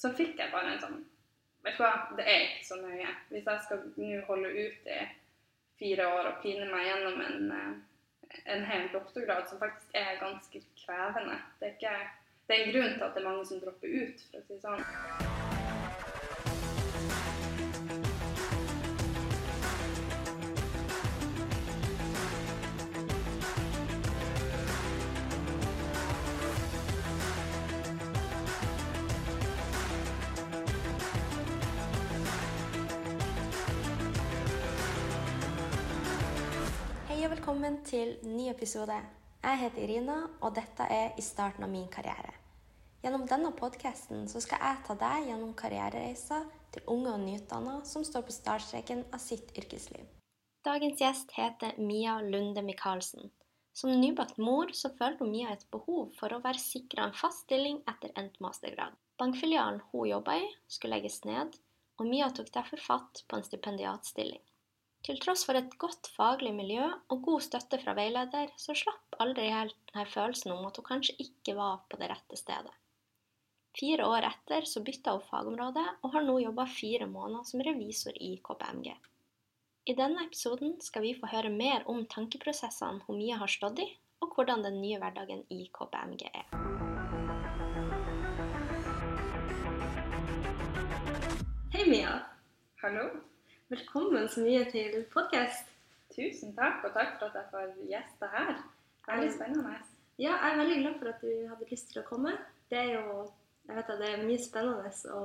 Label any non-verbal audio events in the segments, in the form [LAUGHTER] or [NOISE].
så fikk jeg bare en sånn Vet du hva, det er ikke så nøye. Hvis jeg skal nå holde ut i fire år og pine meg gjennom en, eh, en hel doktorgrad, som faktisk er ganske krevende Det er, ikke, det er en grunn til at det er mange som dropper ut, for å si det sånn. Velkommen til ny episode. Jeg heter Irina, og dette er i starten av min karriere. Gjennom denne podkasten skal jeg ta deg gjennom karrierereiser til unge og nyutdanna som står på startstreken av sitt yrkesliv. Dagens gjest heter Mia Lunde Michaelsen. Som nybakt mor så følte Mia et behov for å være sikra en fast stilling etter endt mastergrad. Bankfilialen hun jobba i, skulle legges ned, og Mia tok derfor fatt på en stipendiatstilling. Til tross for et godt faglig miljø og god støtte fra veileder, så slapp aldri helt denne følelsen om at hun kanskje ikke var på det rette stedet. Fire år etter så bytta hun fagområde, og har nå jobba fire måneder som revisor i KPMG. I denne episoden skal vi få høre mer om tankeprosessene hun Mia har stått i, og hvordan den nye hverdagen i KPMG er. Hei, Mia. Hallo? Velkommen så mye til podkast. Tusen takk, og takk for at jeg får gjester her. Veldig spennende. Ja, jeg er veldig glad for at du hadde lyst til å komme. Det er jo jeg vet at det er mye spennende å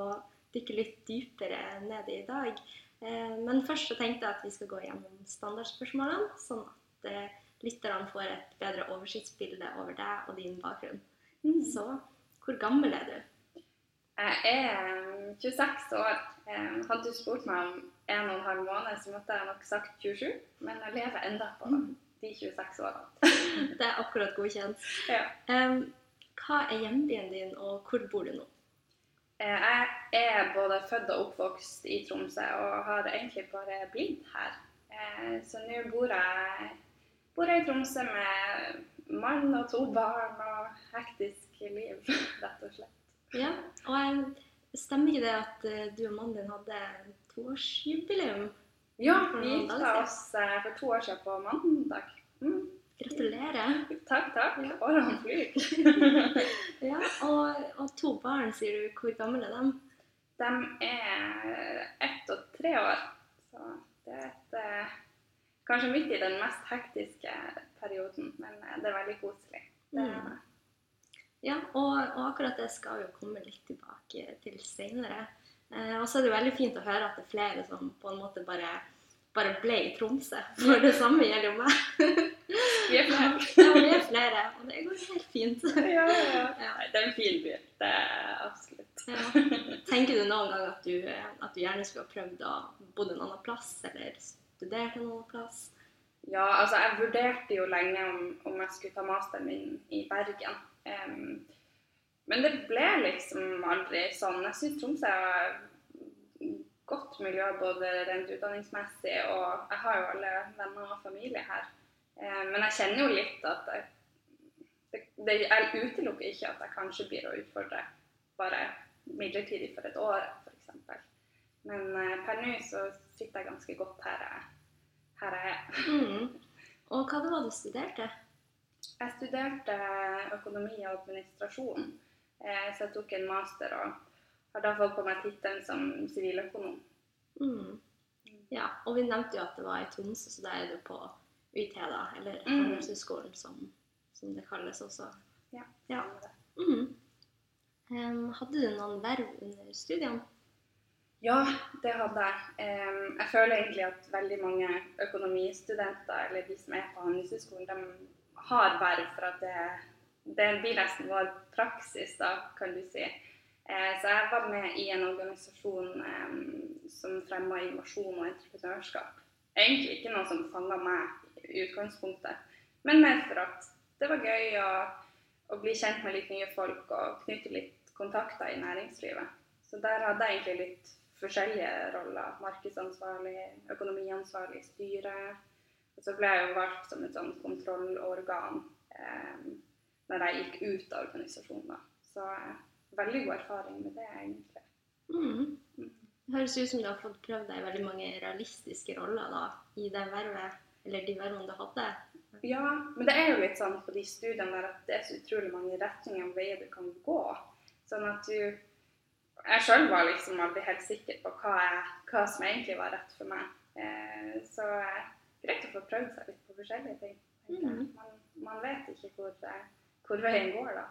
dykke litt dypere ned i i dag. Eh, Men først så tenkte jeg at vi skal gå gjennom standardspørsmålene, sånn at eh, lytterne får et bedre oversiktsbilde over deg og din bakgrunn. Så hvor gammel er du? Jeg er um, 26 år. Um, Hadde du spurt meg om en og en halv måned, så måtte jeg nok sagt 27. Men jeg lever enda på de 26 årene. [LAUGHS] Det er akkurat godkjent. Ja. Um, hva er hjembyen din, og hvor bor du nå? Eh, Jeg er både født og oppvokst i Tromsø og har egentlig bare blitt her. Eh, Så nå bor jeg, bor jeg i Tromsø med mann og to barn og hektisk liv, [LAUGHS] rett og slett. Ja, og jeg, stemmer ikke det at eh, du og mannen din hadde toårsjubileum? Ja, vi gifta oss for to år siden på mandag. Mm. Gratulerer. Takk, takk. Ja. Årene flyr. [LAUGHS] Ja, og, og to barn, sier du. Hvor gamle er de? De er ett og tre år, så det er et, eh, kanskje midt i den mest hektiske perioden, men eh, det er veldig koselig. Mm. Ja, og, og akkurat det skal vi jo komme litt tilbake til senere. Eh, og så er det jo veldig fint å høre at det er flere som på en måte bare, bare ble i Tromsø. For det samme gjelder jo meg. [LAUGHS] Vi er flere. [LAUGHS] Ja, vi er flere, og det går helt fint. Ja, ja, ja. Det er en fin by. Det er absolutt. Ja. Tenker du noen gang at du, at du gjerne skulle ha prøvd å bo en annen plass, eller studert en annen plass? Ja, altså jeg vurderte jo lenge om, om jeg skulle ta masteren min i Bergen. Em, men det ble liksom aldri sånn. Jeg syns Tromsø er godt miljø både rent utdanningsmessig, og jeg har jo alle venner og familie her. Eh, men jeg kjenner jo litt at jeg, det, det, jeg utelukker ikke at jeg kanskje blir å utfordre bare midlertidig for et år, f.eks. Men eh, per nå så sitter jeg ganske godt her jeg, her jeg er. Mm. Og hva det var du studerte? Jeg studerte økonomi og administrasjon, så jeg tok en master og har da fått på meg tittelen som siviløkonom. Mm. Ja, og vi nevnte jo at det var i Tromsø, så da er du på UiT, da, eller Mm. Som, som det kalles også. Ja. Ja. Mm. Um, hadde du noen verv under studiene? Ja, det hadde jeg. Um, jeg føler egentlig at veldig mange økonomistudenter, eller de som er på Handelshøyskolen, de har verv for at det, det blir nesten vår praksis, da, kan du si. Eh, så jeg var med i en organisasjon em, som fremma innovasjon og entreprenørskap. Egentlig ikke noe som fanga meg i utgangspunktet, men mer for at det var gøy å, å bli kjent med litt nye folk og knytte litt kontakter i næringslivet. Så der hadde jeg egentlig litt forskjellige roller. Markedsansvarlig, økonomiansvarlig, styre. Og så ble jeg jo valgt som et sånn kontrollorgan eh, når jeg gikk ut av organisasjonen. Så eh, veldig god erfaring med det, egentlig. Mm. Det høres ut som du har fått prøvd deg i veldig mange realistiske roller da, i det vervet, eller de vervene du hadde. Ja, men det er jo litt sånn på de studiene der at det er så utrolig mange retninger og veier du kan gå. Sånn at du Jeg sjøl var liksom aldri helt sikker på hva, jeg, hva, som egentlig var rett for meg. Eh, så eh, greit å få prøvd seg litt på forskjellige ting. Mm. Man, man, vet ikke hvor, eh, hvor veien går, da.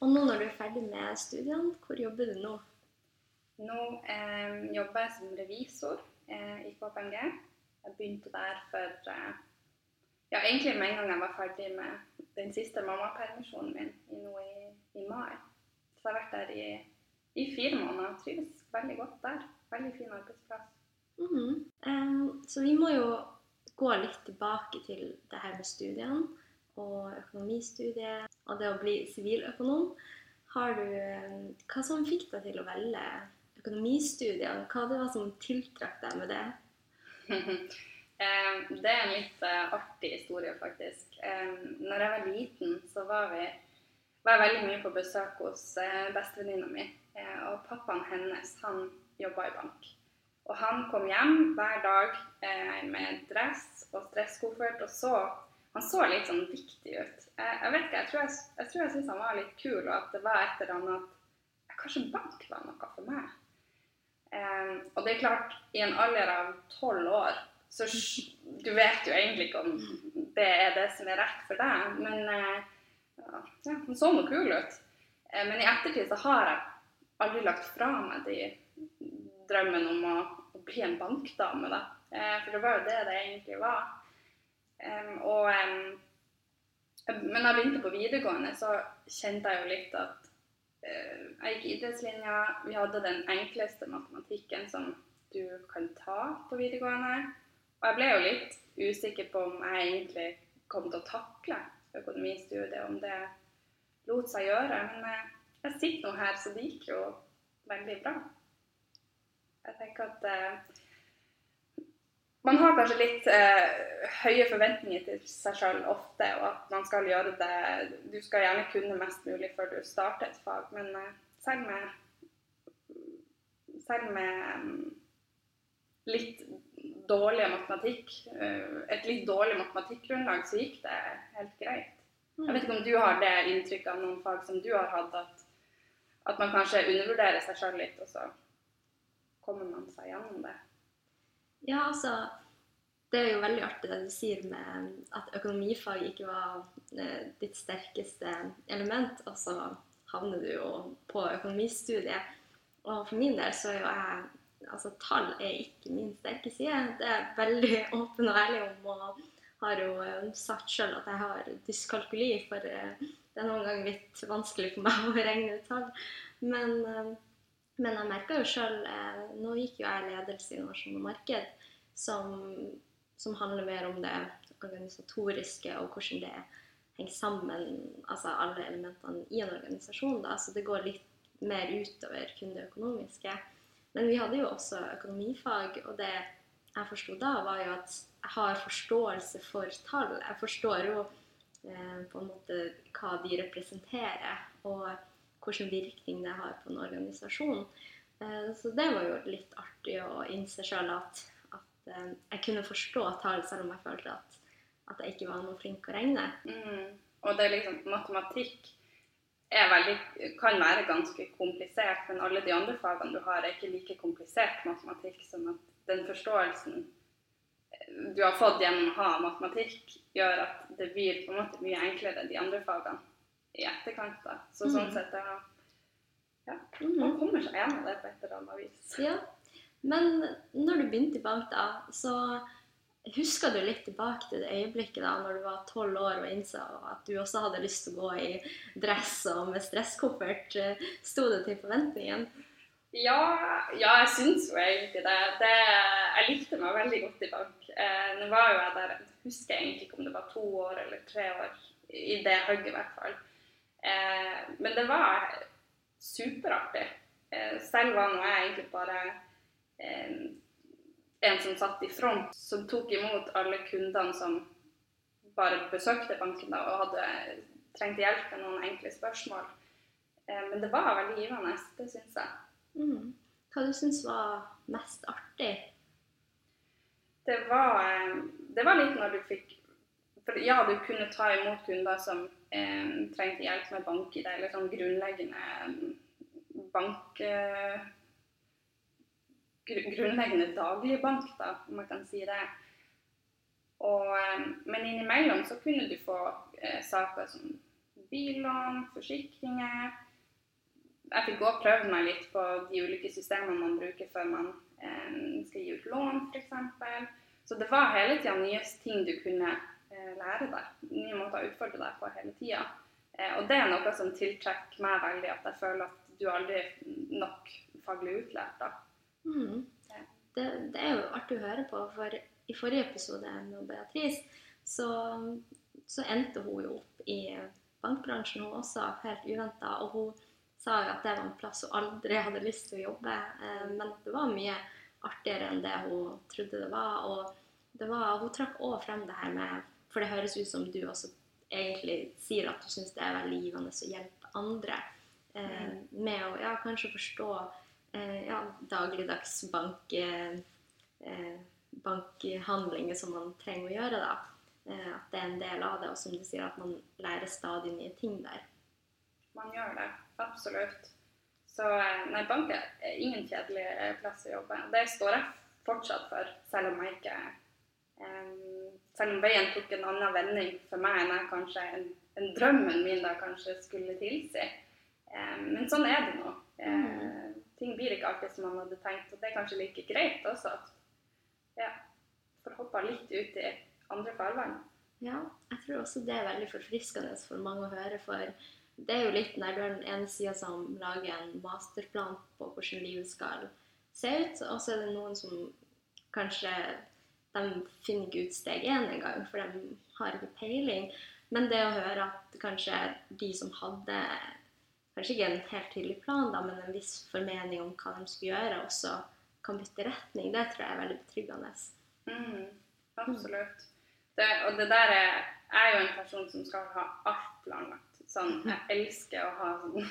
Og nå når du er ferdig med studiene, hvor jobber du nå? Nå eh, jobber jeg som revisor eh, i KPMG. Jeg begynte der for eh, ja, egentlig med en gang jeg var ferdig med den siste mammapermisjonen min i, nå i, i mai. Så jeg har vært der i, i fire måneder og trives veldig godt der. Veldig fin arbeidsplass. Mm -hmm. um, så vi må jo gå litt tilbake til det her med studiene og økonomistudiet og det å bli siviløkonom. Har du, Hva som fikk deg til å velge økonomistudiene. Hva det var som tiltrakk deg med det? [LAUGHS] det er en litt uh, artig historie, faktisk. Når jeg var liten, så var, vi, var jeg veldig mye på besøk hos uh, bestevenninna mi. Uh, og pappaen hennes, han jobba i bank. Og han kom hjem hver dag med dress og stresskoffert og så Han så litt sånn viktig ut. jeg vet ikke, jeg tror jeg, jeg, tror jeg syntes han var litt kul, og at det var et eller annet at Kanskje bank var noe for meg. Um, og det er klart, i en alder av tolv år så [LAUGHS] Du vet jo egentlig ikke om det er det som er rett for deg, men uh, ja, han så noe kul ut. Uh, men i ettertid så har jeg aldri lagt fra meg de drømmen om å, å bli en bankdame, da. Uh, for det var jo det det egentlig var. Um, og um, men da jeg begynte på videregående, så kjente jeg jo litt at uh, jeg gikk idrettslinja. Vi hadde den enkleste matematikken som du kan ta på videregående. Og jeg ble jo litt usikker på om jeg egentlig kom til å takle økonomistudiet, om det lot seg gjøre. Men eh, jeg sitter nå her, så det gikk jo veldig bra. Jeg tenker at eh, man har kanskje litt eh, høye forventninger til seg sjøl ofte, og at man skal gjøre det Du skal gjerne kunne mest mulig før du starter et fag, men eh, selv med selv med um, litt dårlig matematikk, uh, et litt dårlig matematikkgrunnlag, så gikk det helt greit. Jeg vet ikke om du har det inntrykket av noen fag som du har hatt, at, at man kanskje undervurderer seg sjøl litt, og så kommer man seg gjennom det. Ja, altså Det er jo veldig artig det du sier med at økonomifag ikke var eh, ditt sterkeste element, og så havner du jo på økonomistudiet. Og for min del så er jo jeg Altså, tall er ikke min sterke side. Det er veldig [LAUGHS] åpen og ærlig om, og har jo eh, sagt sjøl at jeg har dyskalkuli, for eh, det er noen ganger litt vanskelig for meg å regne ut tall. Men men jeg merka jo sjøl eh, Nå gikk jo jeg ledelse i innovasjon og marked, som, som, handler mer om det organisatoriske og hvordan det henger sammen, altså alle elementene i en organisasjon. da, Så det går litt mer utover kun det økonomiske. Men vi hadde jo også økonomifag, og det jeg forsto da, var jo at jeg har forståelse for tall. Jeg forstår jo eh, på en måte hva de representerer. og hvilken virkning det har på en organisasjon. Eh, så det var jo litt artig å innse sjøl at, at eh, jeg kunne forstå tall, selv om jeg følte at, at jeg ikke var noe flink å regne. Mm. Og det er liksom matematikk veldig, kan være ganske komplisert, men alle de andre fagene du har, er ikke like komplisert matematikk. sånn at den forståelsen eh, du har fått gjennom å ha matematikk, gjør at det blir på en måte mye enklere de andre fagene i etterkant. da. Så mm. sånn sett er ja. Man kommer seg gjennom det på et eller annet vis. Ja. Men når du begynte i bank, da, så husker du litt tilbake til det øyeblikket da når du var tolv år og innså at du også hadde lyst til å gå i dress og med stresskoffert? Sto det til forventningen? Ja, ja, jeg syns jo egentlig det. det. Jeg likte meg veldig godt i bank. Eh, nå var jo jeg der, jeg husker egentlig ikke om det var to år eller tre år. I det hugget, i hvert fall. Eh, men det var superartig. Eh, selv var nå jeg egentlig bare eh, en som satt i front, som tok imot alle kundene som bare besøkte banken da, og hadde trengt hjelp med noen enkle spørsmål. Eh, men det var veldig givende, det syns jeg. Mm. Hva du syns var mest artig? Det var, det var litt når du fikk For ja, du kunne ta imot kunder som eh, trengte hjelp med bank-ID, eller sånn grunnleggende bank... Eh, grunnleggende dagligbank, da, om man kan si det. Og, eh, men innimellom så kunne du få eh, saker som billån, forsikringer. Jeg fikk òg prøvd meg litt på de ulike systemene man bruker før man eh, skal gi ut lån, f.eks. Så det var hele tida nye ting du kunne lære deg. Nye måter å utfordre deg på hele tida. Eh, og det er noe som tiltrekker meg veldig, at jeg føler at du aldri er nok faglig utlært. da. Mm. Det, det, er jo artig å høre på, for i forrige episode med Beatrice så, så endte hun jo opp i bankbransjen, hun også, helt uventa. Og hun sa jo at det var en plass hun aldri hadde lyst til å jobbe, eh, men det var mye artigere enn det hun trodde det var. Og det var, hun trakk òg frem det her med for det høres ut som du også egentlig sier at du syns det er veldig givende å hjelpe andre eh, mm. med å ja, kanskje forstå eh, ja, dagligdags bank, eh, bankhandlinger som man trenger å gjøre. da. Eh, at det er en del av det, og som du sier, at man lærer stadig nye ting der. Man gjør det, absolutt. Så eh, nei, bank er ingen kjedelig plass å jobbe. Det står jeg fortsatt for, selv om jeg ikke selv om veien tok en annen vending for meg enn jeg kanskje en, en drømmen min da kanskje skulle tilsi. men sånn er det nå. Mm. ting blir ikke alltid som man hadde tenkt, og det er kanskje like greit også ja, får hoppa litt ut i andre farvann. Ja, jeg tror også det er veldig forfriskende for mange å høre. For det er jo litt når du er den ene sida som lager en masterplan på hvordan livet skal se ut, og så er det noen som kanskje de finner ikke ut steg én engang, for de har ikke peiling. Men det å høre at kanskje de som hadde kanskje ikke en helt tydelig plan, da, men en viss formening om hva de skulle gjøre, også kan bytte retning, det tror jeg er veldig betryggende. Mm, absolutt. Det, og det der er, er jo en person som skal ha alt planlagt. Sånn, [LAUGHS] jeg elsker å ha sånn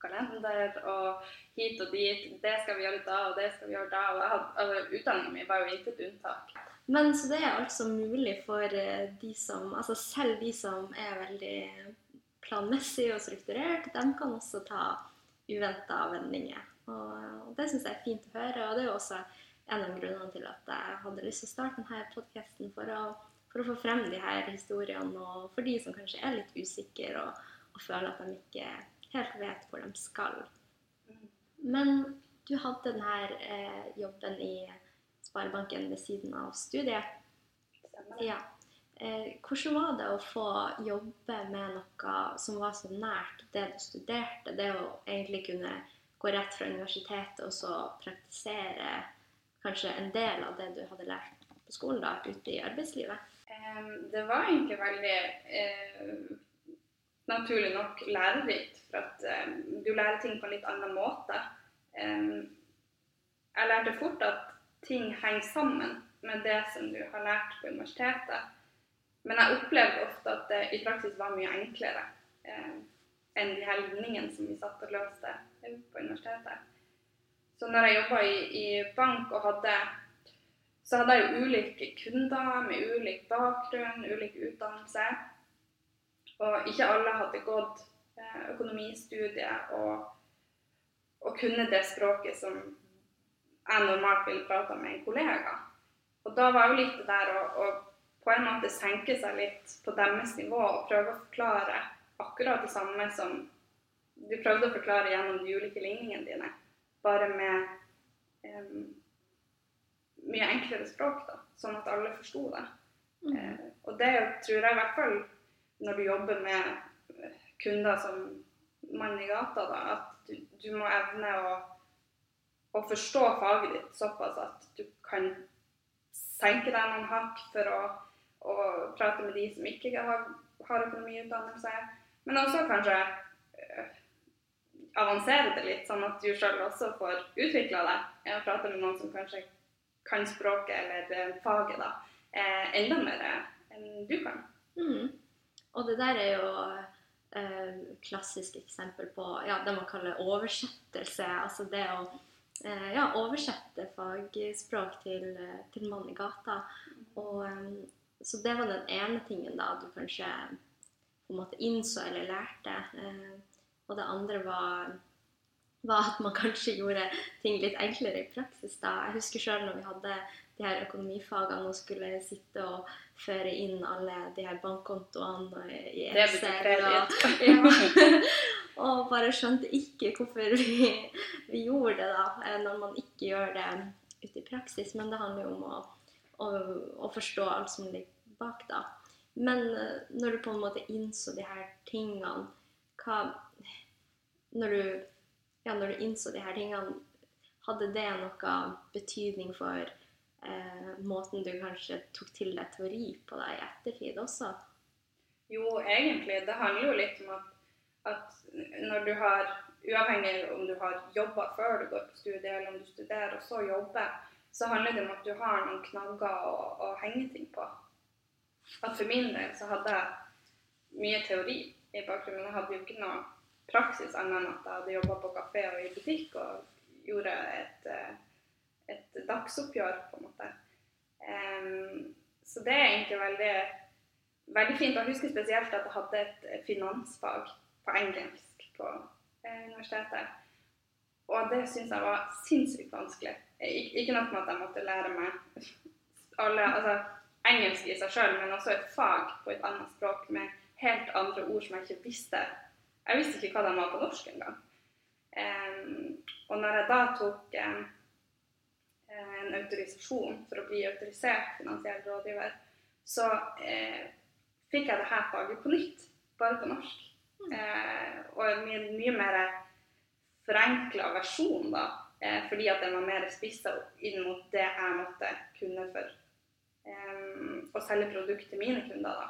kalender og hit og dit. Det skal vi gjøre da, og det skal vi gjøre da. Og jeg altså, Utdanninga mi var jo intet unntak. Men så det er altså mulig for eh, de som Altså selv de som er veldig planmessige og strukturert, de kan også ta uventa vendinger. Og det syns jeg er fint å høre, og det er jo også en av grunnene til at jeg hadde lyst til å starte denne podkasten for, for, å få frem de her historiene, og for de som kanskje er litt usikre og, og føler at de ikke helt vet hvor de skal. Mm. Men du hadde denne eh, jobben i Sparebanken ved siden av studiet. Ja. Eh, hvordan var det å få jobbe med noe som var så nært det du studerte? Det å egentlig kunne gå rett fra universitetet og så praktisere kanskje en del av det du hadde lært på skolen, da, ute i arbeidslivet? det var egentlig veldig eh, naturlig nok lærerikt. For at eh, du lærer ting på en litt annen måte. jeg lærte fort at ting henger sammen med det som du har lært på universitetet. Men jeg opplevde ofte at det i praksis var mye enklere eh, enn de her linjene som vi satt og løste på universitetet. Så når jeg jobba i, i, bank og hadde så hadde jeg jo ulike kunder med ulik bakgrunn, ulik utdannelse. Og ikke alle hadde gått eh, økonomistudiet og, og kunne det språket som jeg normalt ville prata med en kollega. Og da var jo litt det der å, på en måte senke seg litt på deres nivå og prøve å forklare akkurat det samme som du prøvde å forklare gjennom de ulike ligningene dine, bare med um, mye enklere språk, da, sånn at alle forsto det. Mm. Uh, og det tror jeg i hvert fall når du jobber med kunder som mann i gata, da, at du, du må evne å å forstå faget ditt såpass at du kan senke deg noen hakk for å, å prate med de som ikke har, har økonomiutdannelse, men også kanskje øh, avansere det litt, sånn at du sjøl også får utvikla deg og prate med noen som kanskje kan språket eller uh, faget da, enda mer enn du kan. Mm. Og det der er jo eh, klassisk eksempel på ja, det man kaller oversettelse. Altså det å eh, ja, oversette fagspråk til, eh, til mann i gata. Og, eh, så det var den ene tingen da du kanskje på en måte innså eller lærte. Eh, og det andre var, var, at man kanskje gjorde ting litt enklere i praksis. da. Jeg husker sjøl når vi hadde de her økonomifagene og skulle sitte og føre inn alle de her bankkontoene i Excel. Og, [LAUGHS] ja, og bare skjønte ikke hvorfor vi, vi, gjorde det, da, eh, når man ikke gjør det ute i praksis. Men det handler jo om å, å, å forstå alt som ligger bak, da. Men eh, når du på en måte innså de her tingene, hva Når du, ja, når du innså de her tingene, hadde det noe betydning for eh, måten du kanskje tok til deg teori på deg i ettertid også? Jo, egentlig. Det handler jo litt om at, at når du har Uavhengig om du har jobba før du går på studie, eller om du studerer og så jobber, så handler det om at du har noen knagger å, å henge ting på. At For min del så hadde jeg mye teori i bakgrunnen, jeg hadde jo ikke noe praksis annet enn at jeg hadde jobba på kafé og i butikk og gjorde et eh, et dagsoppgjør, på en måte. Um, så det er egentlig veldig, veldig fint. Jeg husker spesielt at jeg hadde et finansfag på engelsk på eh, universitetet. Og det syns jeg var sinnssykt vanskelig. Ik ikke nok med at jeg måtte lære meg [LAUGHS] alle, altså, engelsk i seg sjøl, men også et fag på et annet språk med helt andre ord som jeg ikke visste. Jeg visste ikke hva de var på norsk engang. Um, og når jeg da tok um, en autorisasjon for å bli autorisert finansiell rådgiver, så uh, fikk jeg det her faget på nytt, bare på norsk. Eh, og en mye, mye mer forenkla versjon, da, eh, fordi at den var mer spissa inn mot det jeg måtte kunne for eh, å selge produkt til mine kunder. da.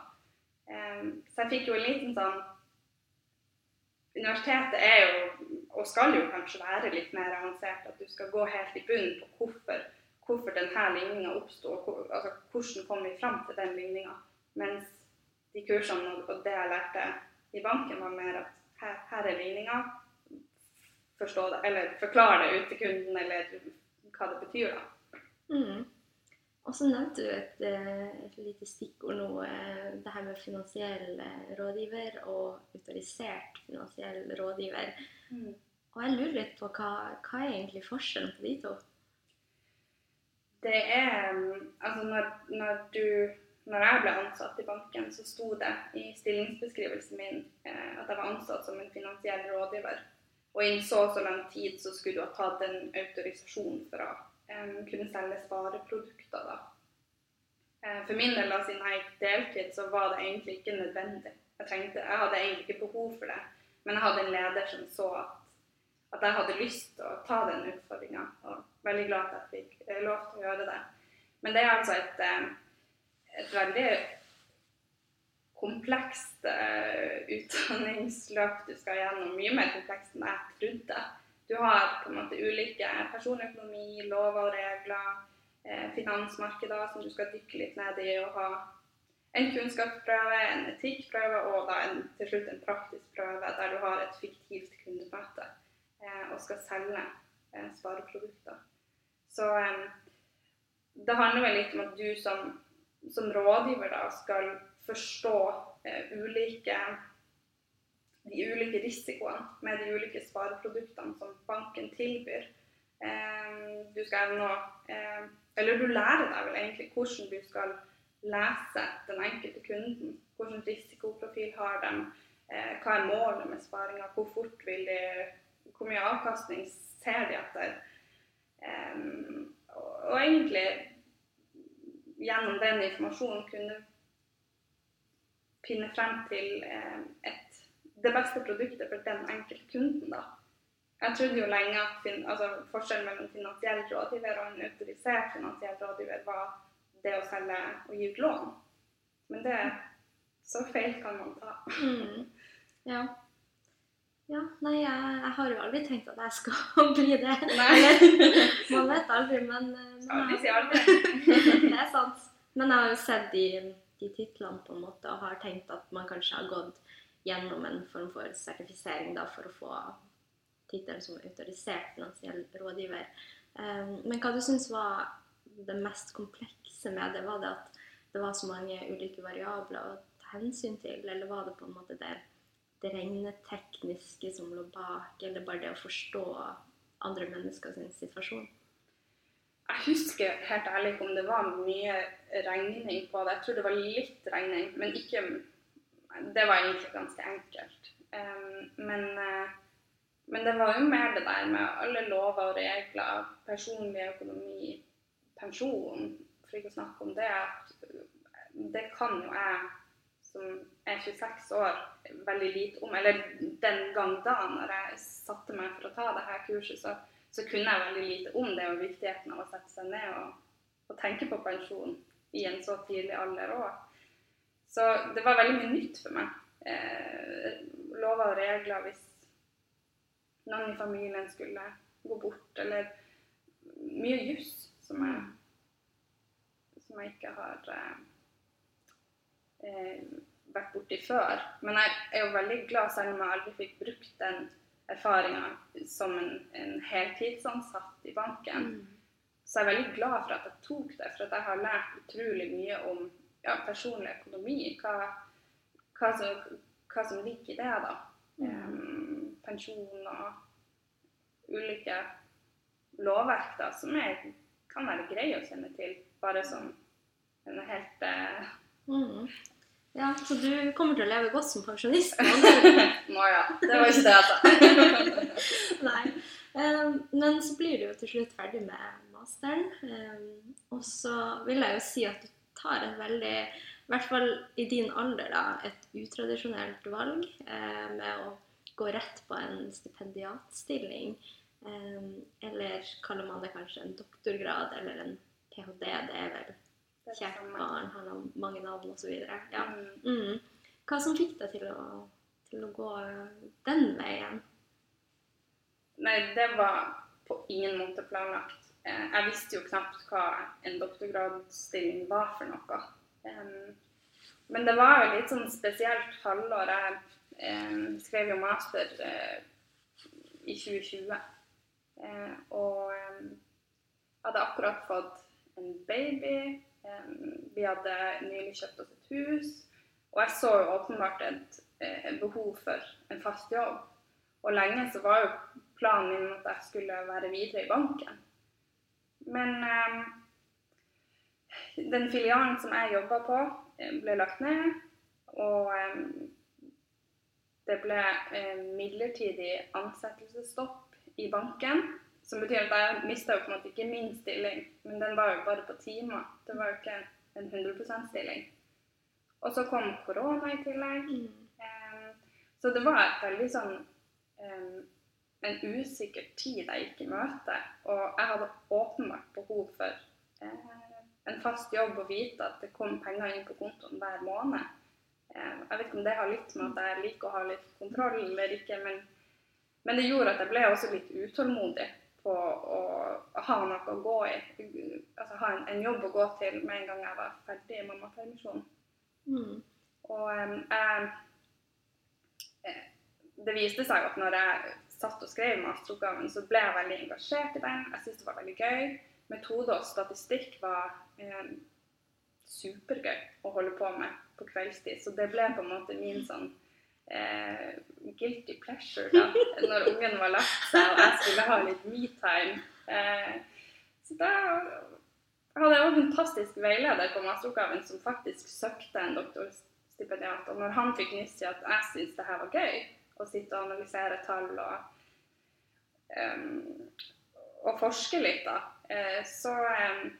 Eh, så jeg fikk jo en liten sånn Universitetet er jo og skal jo kanskje være litt mer avansert. At du skal gå helt i bunnen på hvorfor, hvorfor denne ligninga oppsto, altså, hvordan kom vi fram til den ligninga. Mens de kursene og det jeg lærte i banken, var mer at her, her er ligninga. Forstå det, eller forklare det ut til kunden, eller hva det betyr, da. Mm. Og så nevnte du et, eh, et lite stikkord nå, eh, det her med finansiell eh, rådgiver og autorisert finansiell rådgiver. Mm. Og jeg lurer litt på hva, hva er egentlig forskjellen på de to? Det er mm, Altså, når, når, du Når jeg ble ansatt i banken, så sto det i stillingsbeskrivelsen min eh, at jeg var ansatt som en finansiell rådgiver. Og innen så og så lang tid så skulle du ha tatt en autorisasjon for å eh, kunne selge spareprodukter, da. Eh, for min del, da, siden jeg gikk deltid, så var det egentlig ikke nødvendig. Jeg, tenkte, jeg hadde egentlig ikke behov for det. Men jeg hadde en leder som så at at jeg hadde lyst til å ta den utfordringa. Og veldig glad at jeg fikk eh, lov til å gjøre det. Men det er altså et, eh, et veldig komplekst uh, utdanningsløp du skal gjennom. Mye mer komplekst enn jeg trodde. Du har på en måte ulike personøkonomi, lover og regler, eh, finansmarkeder som du skal dykke litt ned i og ha en kunnskapsprøve, en etikkprøve og da en, til slutt en praktisk prøve der du har et fiktivt kundemøte. Eh, og skal selge eh, spareprodukter. Så eh, det handler vel litt om at du som, som rådgiver da skal forstå ulike de ulike risikoene med de ulike spareproduktene som banken tilbyr. Du skal nå Eller du lærer deg vel egentlig hvordan du skal lese den enkelte kunden. Hvilken risikoprofil har de? Hva er målet med sparinga? Hvor fort vil de hvor mye avkastning ser de etter? Og, og, egentlig gjennom den informasjonen kunne finne frem til um, et, det beste produktet for den enkelte kunden. da. Jeg trodde jo lenge at fin, altså, forskjellen mellom finansiell rådgiver og en autorisert finansiell rådgiver var det å selge og gi ut lån. Men det så feil kan man ta. Mm. Ja. Ja, nei, jeg, jeg, har jo aldri tenkt at jeg skal [LAUGHS] bli det. [LAUGHS] Man vet aldri, men, men Aldri si [LAUGHS] aldri. det er sant. Men jeg har jo sett de, de titlene på en måte og har tenkt at man kanskje har gått gjennom en form for sertifisering da, for å få tittelen som autorisert finansiell rådgiver. Um, men hva du syns var det mest komplekse med det? Var det at det var så mange ulike variabler å ta hensyn til, eller var det på en måte det regnetekniske som lå bak, eller bare det å forstå andre menneskers situasjon? Jeg husker helt ærlig ikke om det var mye regning på det. Jeg tror det var litt regning, men ikke Det var egentlig ganske enkelt. Men, uh, men, det var jo mer det der med alle lover og regler, personlig økonomi, pensjon, for ikke å snakke om det. Det kan jo jeg som er 26 år, veldig lite om. Eller den gang da, når jeg satte meg for å ta dette kurset, så så kunne jeg veldig lite om det og viktigheten av å sette seg ned og, og tenke på pensjon i en så tidlig alder òg. Så det var veldig mye nytt for meg. Eh, lover og regler hvis noen i familien skulle gå bort, eller mye juss som som jeg ikke har eh, eh vært borti før. Men jeg er jo veldig glad, selv om jeg aldri fikk brukt den erfaringa som en, en heltidsansatt i banken. Mm. Så jeg er veldig glad for at jeg tok det, for at jeg har lært utrolig mye om ja, personlig økonomi. Hva, hva, som, hva, som, ligger i det, da. Mm. Um, pensjon og ulike lovverk da, som er, kan være greie å kjenne til, bare som en helt uh, mm. Ja, Så du kommer til å leve godt som pensjonist? [LAUGHS] Nå ja. Det var ikke det jeg sa. [LAUGHS] Nei. Um, men så blir du jo til slutt ferdig med masteren. Um, og så vil jeg jo si at du tar et veldig, i hvert fall i din alder, da, et utradisjonelt valg uh, med å gå rett på en stipendiatstilling. Um, eller kaller man det kanskje en doktorgrad eller en ph.d. Det er vel Kjærbarn har mange navn osv. Ja. Mm. mm. Hva som fikk deg til til å gå den veien? Nei, det var på ingen måte planlagt. Eh, jeg visste jo knapt hva en doktorgradsstilling var for noe. Men det var jo litt sånn spesielt halvår. Jeg skrev jo master eh, i 2020. Eh, og hadde akkurat fått en baby. Vi hadde nylig kjøpt oss et hus, og jeg så jo åpenbart et, et eh, behov for en fast jobb. Og lenge så var jo planen min at jeg skulle være videre i banken. Men eh, den filialen som jeg jobba på, eh, ble lagt ned. Og eh, det ble eh, midlertidig ansettelsesstopp i banken. Som betyr at jeg mista jo på en måte ikke min stilling, men den var jo bare på timer. Det var jo ikke en 100 %-stilling. Og så kom korona i tillegg. Mm. Så det var et veldig sånn en usikker tid jeg gikk i møte. Og jeg hadde åpenbart behov for uh, en fast jobb og vite at det kom penger inn på kontoen hver måned. Jeg vet ikke om det har litt med at jeg liker å ha litt kontroll eller ikke, men, men det gjorde at jeg ble også litt utålmodig på å ha noe å gå i. Altså ha en, en, jobb å gå til med en gang jeg var ferdig i mammapermisjon. Mm. Og jeg Det viste seg at når jeg satt og skrev masteroppgaven, så ble jeg veldig engasjert i den. Jeg syntes det var veldig gøy. Metode og statistikk var um, supergøy å holde på med på kveldstid. Så det ble på en måte min sånn eh, guilty pleasure da [LAUGHS] når ungen var lagt seg og jeg skulle ha litt me-time. Eh, så da hadde jeg en fantastisk veileder på masteroppgaven som faktisk søkte en doktorstipendiat. Og når han fikk nyss i at jeg syntes det her var gøy, å sitte og analysere tall og, um, og forske litt, da, eh, så, um,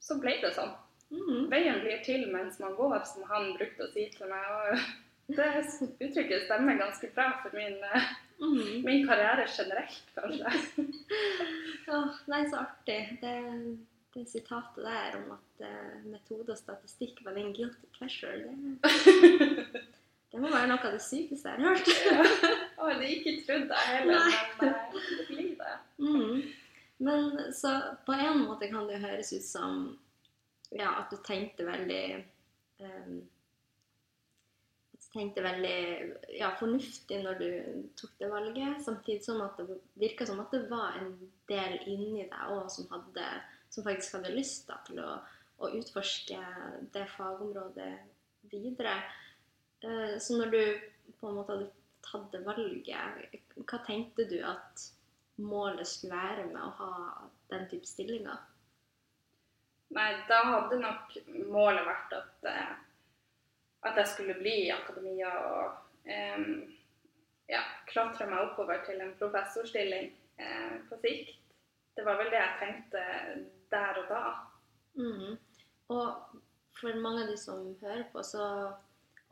så ble det sånn. Mm. Veien blir til mens man går, som han brukte å si til meg. Og det uttrykket stemmer ganske bra for min, mm. min karriere generelt, kanskje. [LAUGHS] oh, nei, så artig. Det, det, sitatet der om at uh, metode og statistikk var din guilty pleasure, det, [LAUGHS] det må være noe av det sykeste jeg har hørt. ja. oh, det ikke trodd jeg heller, men uh, det blir det. Mm. Men så på en måte kan det høres ut som ja, at du tenkte veldig um, tenkte veldig ja, fornuftig når du tok det valget, samtidig som at det virka som at det var en del inni deg òg som, som faktisk hadde lyst da, til å, å, utforske det fagområdet videre. Eh, så når du på en måte hadde tatt det valget, hva tenkte du at målet skulle være med å ha den type stillinger? Nei, da hadde nok målet vært at eh, at jeg skulle bli i akademia og um, ja, klatre meg oppover til en professorstilling uh, på sikt. Det var vel det jeg tenkte der og da. Mm. Og for mange av de som hører på, så,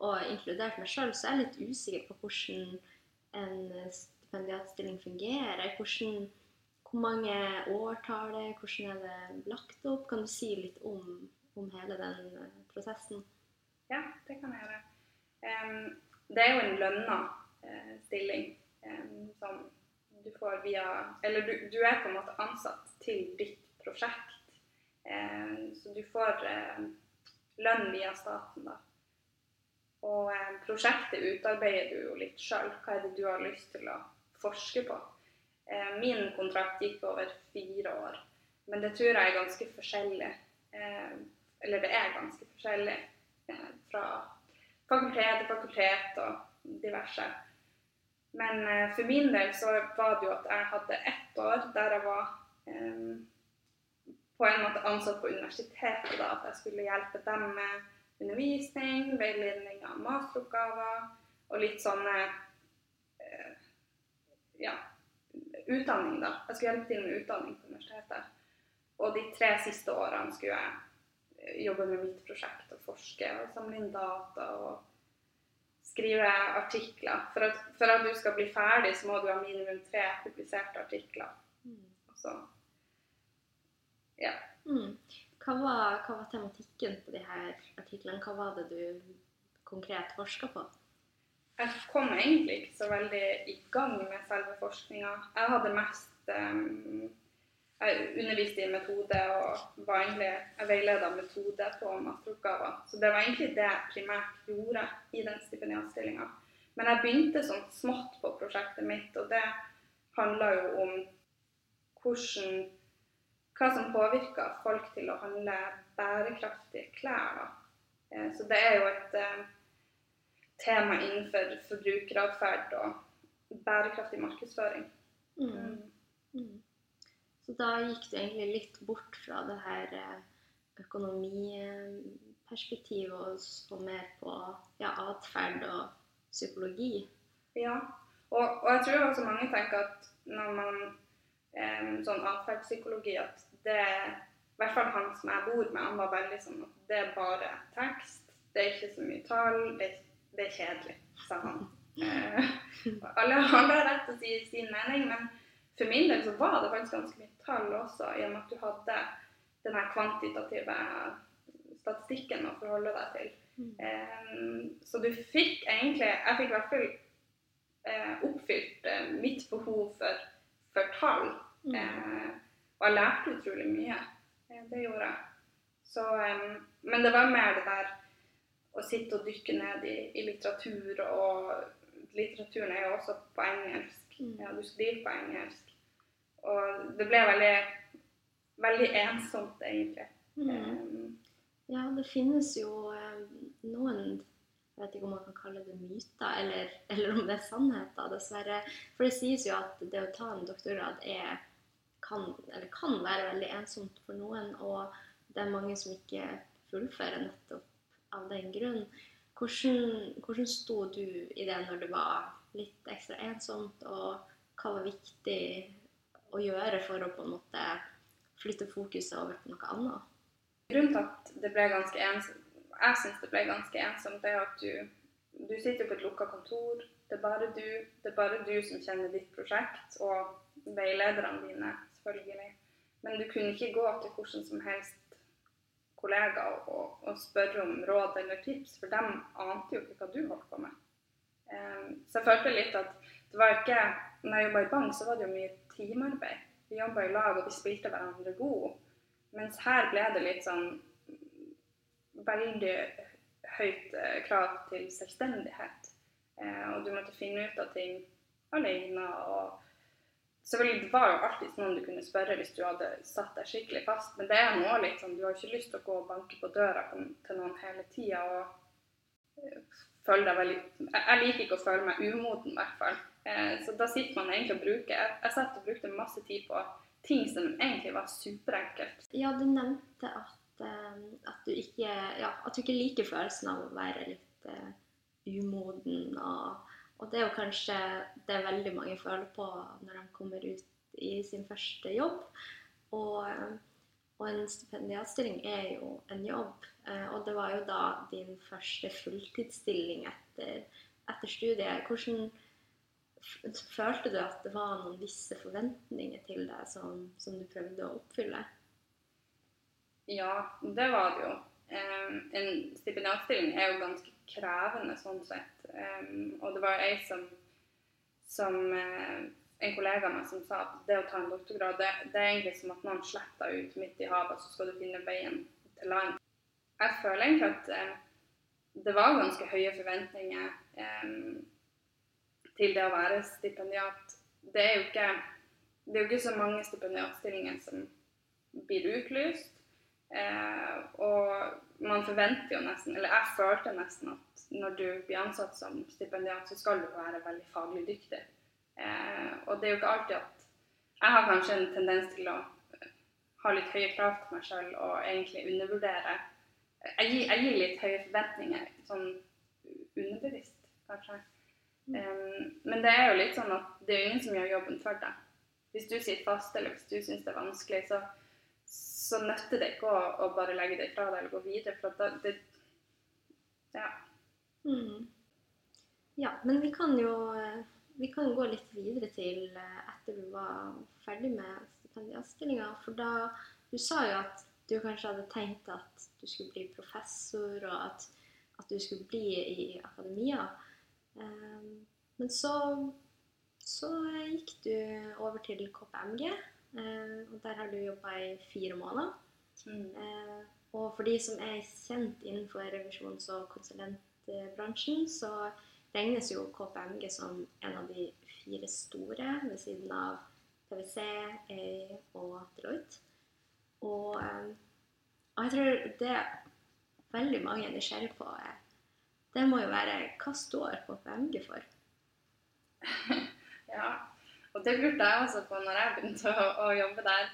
og inkludert meg sjøl, så er jeg litt usikker på hvordan en stipendiatstilling fungerer. Hvordan, hvor mange år tar det, hvordan er det lagt opp? Kan du si litt om, om hele den eh, prosessen? Ja, det kan jeg gjøre. Um, det er jo en lønna uh, stilling um, som du får via Eller du, du, er på en måte ansatt til ditt prosjekt. Um, så du får lønn via staten, da. Og prosjektet utarbeider du jo litt sjøl. Hva er det du har lyst til å forske på? min kontrakt gikk over fire år, men det tror jeg er ganske forskjellig. eller det er ganske forskjellig fra fakultet til fakultet og diverse. Men eh, for min del så var det jo at jeg hadde ett år der jeg var eh, på en måte ansatt på universitetet. da, At jeg skulle hjelpe dem med undervisning, veiledning av masteroppgaver og litt sånne eh, ja, utdanning, da. Jeg skulle hjelpe til med utdanning på universitetet. Og de tre siste årene skulle jeg jobbe med mitt prosjekt og forske og samle inn data og skrive artikler. For at, for at du skal bli ferdig, så må du ha minimum tre publiserte artikler. Mm. Så, ja. Mm. Hva, var, hva, var, tematikken på de her artiklene? Hva var det du konkret forska på? Jeg kom egentlig ikke så veldig i gang med selve forskninga. Jeg hadde mest um, jeg underviste i metode og var egentlig, jeg veileda metode på masteroppgaver. Så det var egentlig det jeg primært gjorde i den stipendiatstillinga. Men jeg begynte sånn smått på prosjektet mitt, og det handla jo om hvordan Hva som påvirker folk til å handle bærekraftige klær. Da. Eh, så det er jo et eh, tema innenfor forbrukeratferd og bærekraftig markedsføring. Mm. Mm. Så da gikk du egentlig litt bort fra det her eh, økonomiperspektivet og så mer på ja, atferd og psykologi. Ja, og, og, jeg tror også mange tenker at når man eh, Sånn atferdspsykologi at det I hvert fall han som jeg bor med, han var veldig sånn at det er bare tekst. Det er ikke så mye tall. Det, det er kjedelig, sa han. Eh, alle har rett til å si sin mening, men for min del så var det faktisk ganske mye tall også, i og med at du hadde den her kvantitative statistikken å forholde deg til. Mm. Um, så du fikk egentlig Jeg fikk i hvert fall uh, oppfylt uh, mitt behov for, for tall. Mm. Uh, og jeg lærte utrolig mye. det gjorde jeg. Så, um, men det var mer det der å sitte og dykke ned i, i litteratur, og litteraturen er jo også på engelsk. Mm. Ja, du skriver på engelsk. Og det ble veldig, veldig ensomt, egentlig. Mm. Um, ja, det finnes jo um, noen jeg vet ikke om man kan kalle det myter, eller, eller, om det er sannheter, dessverre. For det sies jo at det å ta en doktorgrad er, kan, kan, være veldig ensomt for noen. Og det er mange som ikke fullfører nettopp av den grunn. Hvordan, hvordan sto du i det når det var ekstra ensomt, og hva var viktig å gjøre for å på en måte flytte fokuset over på noe annet? Grunnen til at det ble ganske ensomt, jeg syns det ble ganske ensomt, det er at du, du sitter på et lukka kontor. Det er bare du. Det er bare du som kjenner ditt prosjekt, og veilederne dine, selvfølgelig. Men du kunne ikke gå til hvordan som helst kollega og, og, spørre om råd eller tips, for de ante jo ikke hva du holdt på med. Um, så jeg følte litt at det var ikke Når jeg jobba i bank, så var det jo mye teamarbeid. Vi jobba i lag, og vi spilte hverandre gode. Mens her ble det litt sånn veldig høyt eh, krav til selvstendighet. Eh, og du måtte finne ut av ting alene. og Selvfølgelig, Det var jo alltid noen du kunne spørre hvis du hadde satt deg skikkelig fast, men det er nå litt sånn, du har ikke lyst til å gå og banke på døra til noen hele tida. Føle deg veldig, Jeg liker ikke å føle meg umoden, i hvert fall. Eh, så da sitter man egentlig og bruker Jeg, satt og brukte masse tid på ting som egentlig var superenkelt. Ja, du nevnte at, uh, at, du ikke, ja, at du ikke liker følelsen av å være litt uh, umoden. Og, og, det er jo kanskje det veldig mange føler på når de kommer ut i sin første jobb. Og, og en stipendiatstilling er jo en jobb. Uh, og det var jo da din første fulltidsstilling etter, etter studiet. Hvordan Følte du at det var noen visse forventninger til deg som, som du prøvde å oppfylle? Ja, det var det jo. En stipendiatstilling er jo ganske krevende sånn sett. Og det var ei som, som uh, en kollega av meg som sa at det å ta en doktorgrad, det, det er egentlig som at noen sletter ut midt i havet, så skal du finne veien til land. Jeg føler egentlig at eh, det var ganske høye forventninger. eh, til det å være stipendiat. Det er jo ikke, det er jo ikke så mange stipendiatstillinger som blir utlyst. Eh, og man forventer jo nesten, eller jeg følte nesten at når du blir ansatt som stipendiat, så skal du være veldig faglig dyktig. Eh, og det er jo ikke alltid at Jeg har kanskje en tendens til å ha litt høye krav til meg sjøl og egentlig undervurdere jeg gir, jeg gir, litt høye forventninger, sånn underbevisst, kanskje. Um, men det er jo litt sånn at det er ingen som gjør jobben for deg. Hvis du sitter fast eller hvis du syns det er vanskelig, så, så nytter det ikke å, å, bare legge det fra deg eller gå videre. For da, det Ja. Mm. Ja, men vi kan jo vi kan gå litt videre til eh, etter du var ferdig med stipendiatstillinga. For da Du sa jo at du kanskje hadde tenkt at du skulle bli professor, og at, at du skulle bli i akademia. Ehm, men så, så gikk du over til KPMG, eh, og der har du jobba i fire måneder. Mm. Eh, og for de som er kjent innenfor revisjons- og konsulentbransjen, så regnes jo KPMG som en av de fire store ved siden av PwC, EI og Deloitte. Og, eh, og jeg tror det veldig mange er nysgjerrig på, det må jo være hva står KPMG for? [LAUGHS] ja, og det lurte jeg også på når jeg begynte å, å jobbe der.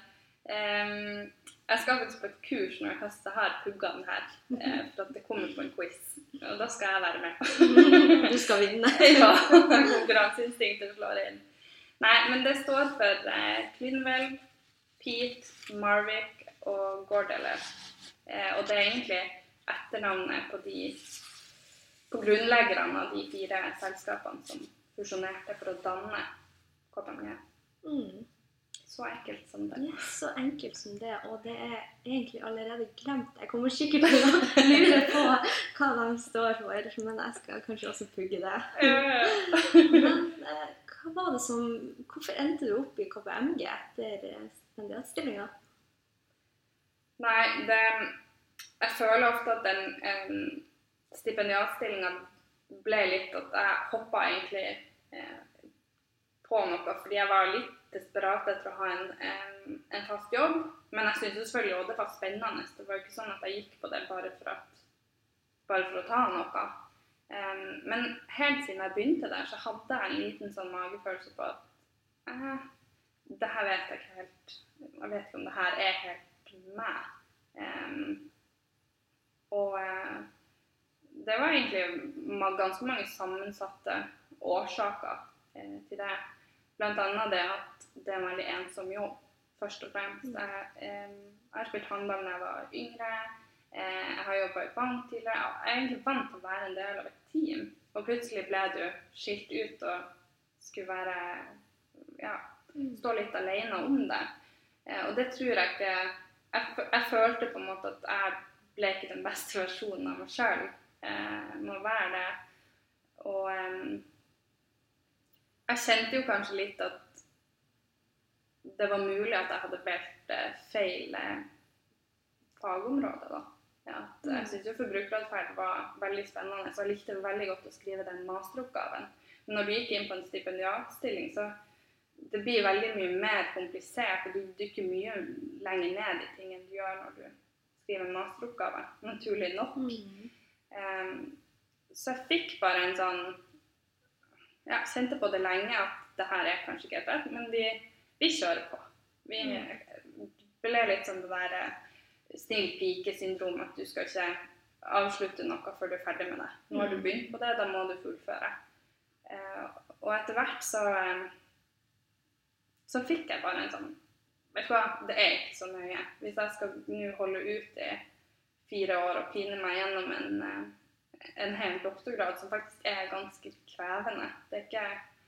Um, jeg skal faktisk på et kurs når jeg har pugga den her, eh, for at det kommer på en quiz. Og da skal jeg være med. [LAUGHS] du skal vinne? [LAUGHS] ja. Konkurranseinstinktet slår inn. Nei, men det står for eh, Clinwell, Pete, Marvik og Gordeler. Eh, og det er egentlig etternavnet på de på grunnleggerne av de fire selskapene som fusjonerte for å danne KPMG. Mm. Så enkelt som det. Ja, så enkelt som det, og det er egentlig allerede glemt. Jeg kommer sikkert til å lure på hva de står for, men jeg skal kanskje også pugge det. men eh, hva var det som Hvorfor endte du opp i KPMG etter stipendiatstillinga? Nei, det Jeg føler ofte at den en stipendiatstillinga ble litt at jeg hoppa egentlig eh, på noe fordi jeg var litt desperat etter å ha en, en, fast jobb. Men jeg syntes selvfølgelig også det var spennende. Det var jo ikke sånn at jeg gikk på det bare for, at, bare for å ta noe. Men helt siden jeg begynte der, så hadde jeg en liten sånn magefølelse på at eh, det her vet jeg ikke helt Jeg vet ikke om det her er helt meg. Og uh, det var egentlig ganske mange sammensatte årsaker eh, til det. Blant annet det at det er en veldig ensom jobb, først og fremst. Mm. Jeg, eh, jeg har spilt håndball da jeg var yngre. Eh, jeg har jobba i bank tidligere. Jeg er egentlig vant til å være en del av et team. Og plutselig ble du skilt ut og skulle være ja, mm. stå litt alene om det. Eh, og det tror jeg ikke jeg, jeg følte på en måte at jeg ble ikke den beste versjonen av meg sjøl eh, må være det. Og eh, jeg kjente jo kanskje litt at det var mulig at jeg hadde valgt eh, feil eh, fagområde, da. At jeg syns jo forbrukeratferd var veldig spennende, så jeg likte veldig godt å skrive den masteroppgaven. Men når du gikk inn på en stipendiatstilling, så det blir veldig mye mer komplisert, og du dykker mye lenger ned i ting enn du gjør når du skriver en masteroppgave. Naturlig nok. Um, så jeg fikk bare en sånn Ja, kjente på det lenge at det her er kanskje ikke helt rett, men vi, vi kjører på. Vi ble litt sånn det der eh, snill pike-syndrom at du skal ikke avslutte noe før du er ferdig med det. Nå har du begynt på det, da må du fullføre. Eh, og etter hvert så eh, så fikk jeg bare en sånn Vet du hva, det er ikke så nøye. Hvis jeg skal nå holde ut i fire år og pine meg gjennom en, en hel doktorgrad som faktisk er ganske krevende Det er, ikke,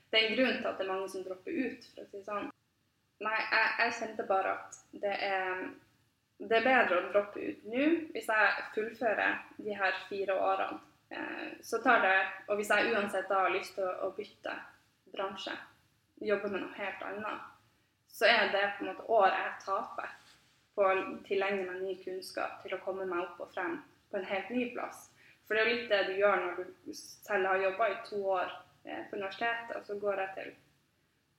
det er en grunn til at det er mange som dropper ut, for å si det sånn. Nei, jeg, jeg kjente bare at det er det er bedre å droppe ut nå hvis jeg fullfører de her fire årene. Eh, så tar det, Og hvis jeg uansett da har lyst til å, å bytte bransje, jobbe med noe helt annet, så er det på en måte året jeg taper på å tilegne meg ny kunnskap til å komme meg opp og frem på en helt ny plass. For det er jo litt det du gjør når du selv har jobba i to år eh, på universitetet, og så går jeg til,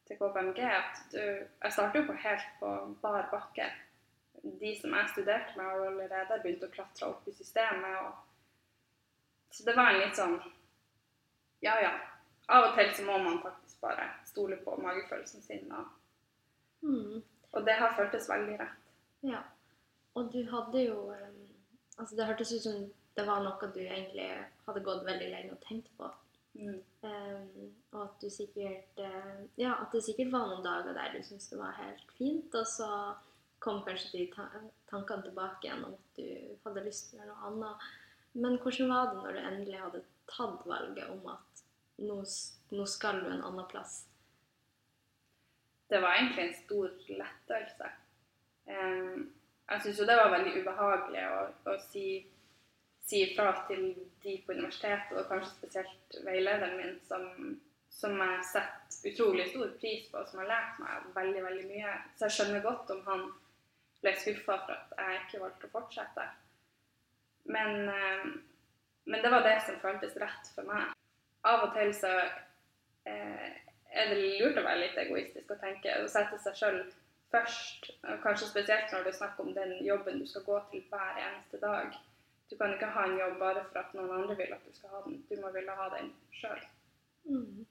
til KPMG. at du, Jeg starter jo på helt på bar bakke de som jeg studerte med, har allerede begynt å klatre opp i systemet. Og... Så det var en litt sånn Ja, ja. Av og til så må man faktisk bare stole på magefølelsen sin. Og, Mm. og det har føltes veldig rett. Ja. Og du hadde jo um, Altså, det hørtes ut som det var noe du egentlig hadde gått veldig lenge og tenkt på. Mm. Um, og at du sikkert uh, Ja, at det sikkert var noen dager der du syntes det var helt fint, og så kom kanskje de ta tankene tilbake igjen om at du hadde lyst til å gjøre noe annet. Men hvordan var det når du endelig hadde tatt valget om at nå, nå skal du en annen plass? Det var egentlig en stor lettelse. Um, jeg syns jo det var veldig ubehagelig å, å si, si ifra til de på universitetet, og kanskje spesielt veilederen min, som, som jeg setter utrolig stor pris på, og som har lært meg veldig, veldig mye. Så jeg skjønner godt om han ble skuffa for at jeg ikke valgte å fortsette. Men, men det var det som føltes rett for meg. Av og til så eh, er det lurt å være litt egoistisk og tenke og sette seg sjøl først. Kanskje spesielt når det er snakk om den jobben du skal gå til hver eneste dag. Du kan ikke ha en jobb bare for at noen andre vil at du skal ha den. Du må ville ha den sjøl. Mm.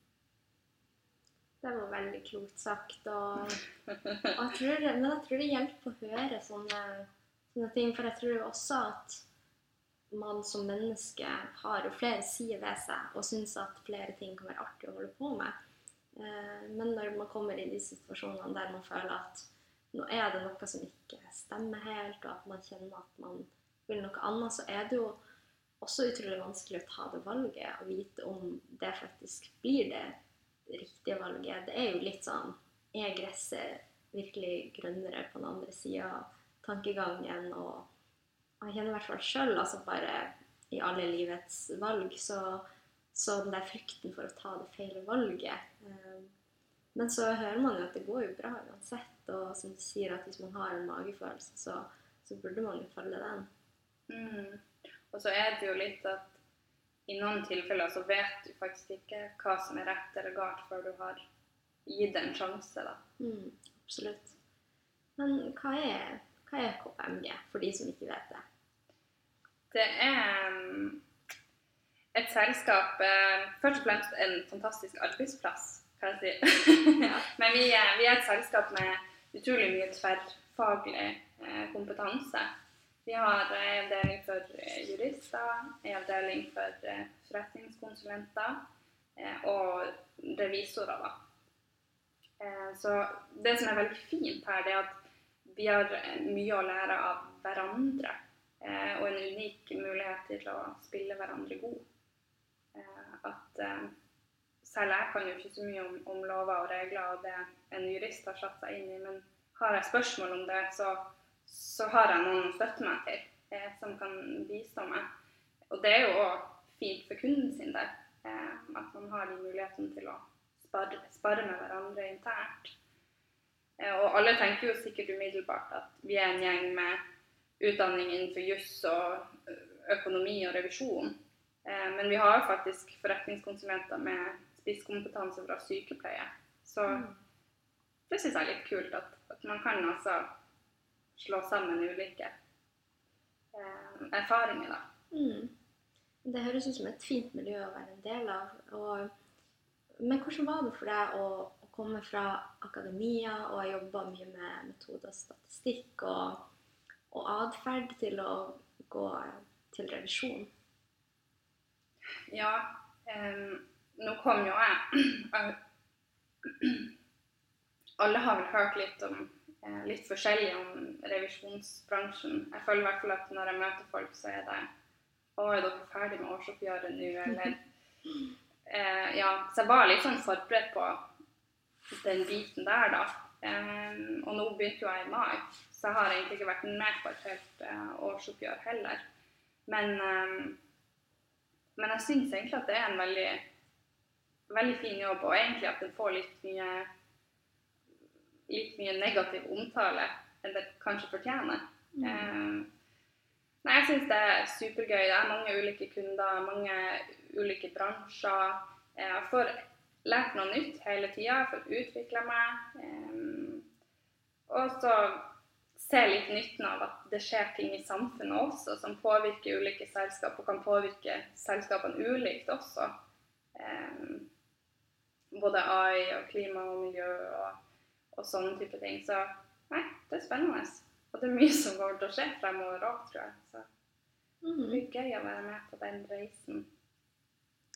Det var veldig klokt sagt. Og, og jeg tror men jeg tror det hjelper å høre sånne, sånne ting. For jeg tror også at man som menneske har jo flere sider ved seg og syns at flere ting kan være artig å holde på med. Eh, Men når man kommer i de situasjonene der man føler at nå er det noe som ikke stemmer helt, og at man kjenner at man vil noe annet, så er det jo også utrolig vanskelig å ta det valget og vite om det faktisk blir det riktige valget. Det er jo litt sånn Er gresset virkelig grønnere på den andre sida av tankegangen? Og jeg kjenner i hvert fall sjøl, altså bare i alle livets valg, så, så den der frykten for å ta det feile valget eh, Men så hører man jo at det går jo bra uansett, og som du sier, at hvis man har en magefølelse, så, så burde man jo følge den. Mm. Og så er det jo litt at i noen tilfeller så vet du faktisk ikke hva som er rett eller galt før du har gitt det en sjanse, da. Mm, absolutt. Men hva er, hva er KPMG, for de som ikke vet det? Det er mm, et selskap eh, Først og fremst en fantastisk arbeidsplass, kan jeg si. [LAUGHS] [LAUGHS] Men vi er, vi er et selskap med utrolig mye tverrfaglig eh, kompetanse. Vi har en avdeling for eh, jurister, en avdeling for eh, forretningskonsulenter eh, og revisorer. Eh, Så det som er veldig fint her, det er at vi har eh, mye å lære av hverandre. eh, Og en unik mulighet til å spille hverandre god. Eh, At eh, selv jeg kan jo ikke så mye om, om lover og regler og det en jurist har satt seg inn i, men har jeg spørsmål om det, så, så har jeg noen å støtte meg til eh, som kan bistå meg. Og det er jo òg fint for kunden sin der, eh, at man har de mulighetene til å spare, spare med hverandre internt. Eh, og alle tenker jo sikkert umiddelbart at vi er en gjeng med utdanning innenfor juss og økonomi og revisjon. Eh, men vi har faktisk forretningskonsulenter med spisskompetanse fra sykepleie. Så det syns jeg er litt kult at, at man kan altså slå sammen ulike eh, erfaringer, da. Mm. Det høres ut som et fint miljø å være en del av. Og, men hvordan var det for deg å, å komme fra akademia og ha jobba mye med metode og statistikk og, og atferd til å gå til revisjon? Ja, um, nå kom jo jeg [CLEARS THROAT] Alle har vel hørt litt om eh, litt forskjellig om revisjonsbransjen. Jeg føler i hvert fall at når jeg møter folk, så er det Å, er dere ferdig med årsoppgjøret nå, eller [LAUGHS] eh, Ja. Så jeg var litt sånn forberedt på den biten der, da. Eh, og nå begynte jo jeg i mai, så jeg har egentlig ikke vært med på et helt eh, årsoppgjør heller. Men, um, men jeg syns egentlig at det er en veldig, veldig fin jobb, og egentlig at den får litt mye litt mye negativ omtale enn det kanskje fortjener. Mm. Uh, nei, jeg syns det er supergøy. Det er mange ulike kunder, mange ulike bransjer. Jeg får lært noe nytt hele tida, får utvikla meg. Um, og så se litt nytten av at det skjer ting i samfunnet også som påvirker ulike selskap, og kan påvirke selskapene ulikt også. Um, både AI og klima og miljø og og sånne type ting. Så nei, det er spennende. Og det er mye som kommer til å skje fremover òg, tror jeg. Så det blir gøy å være med på den reisen.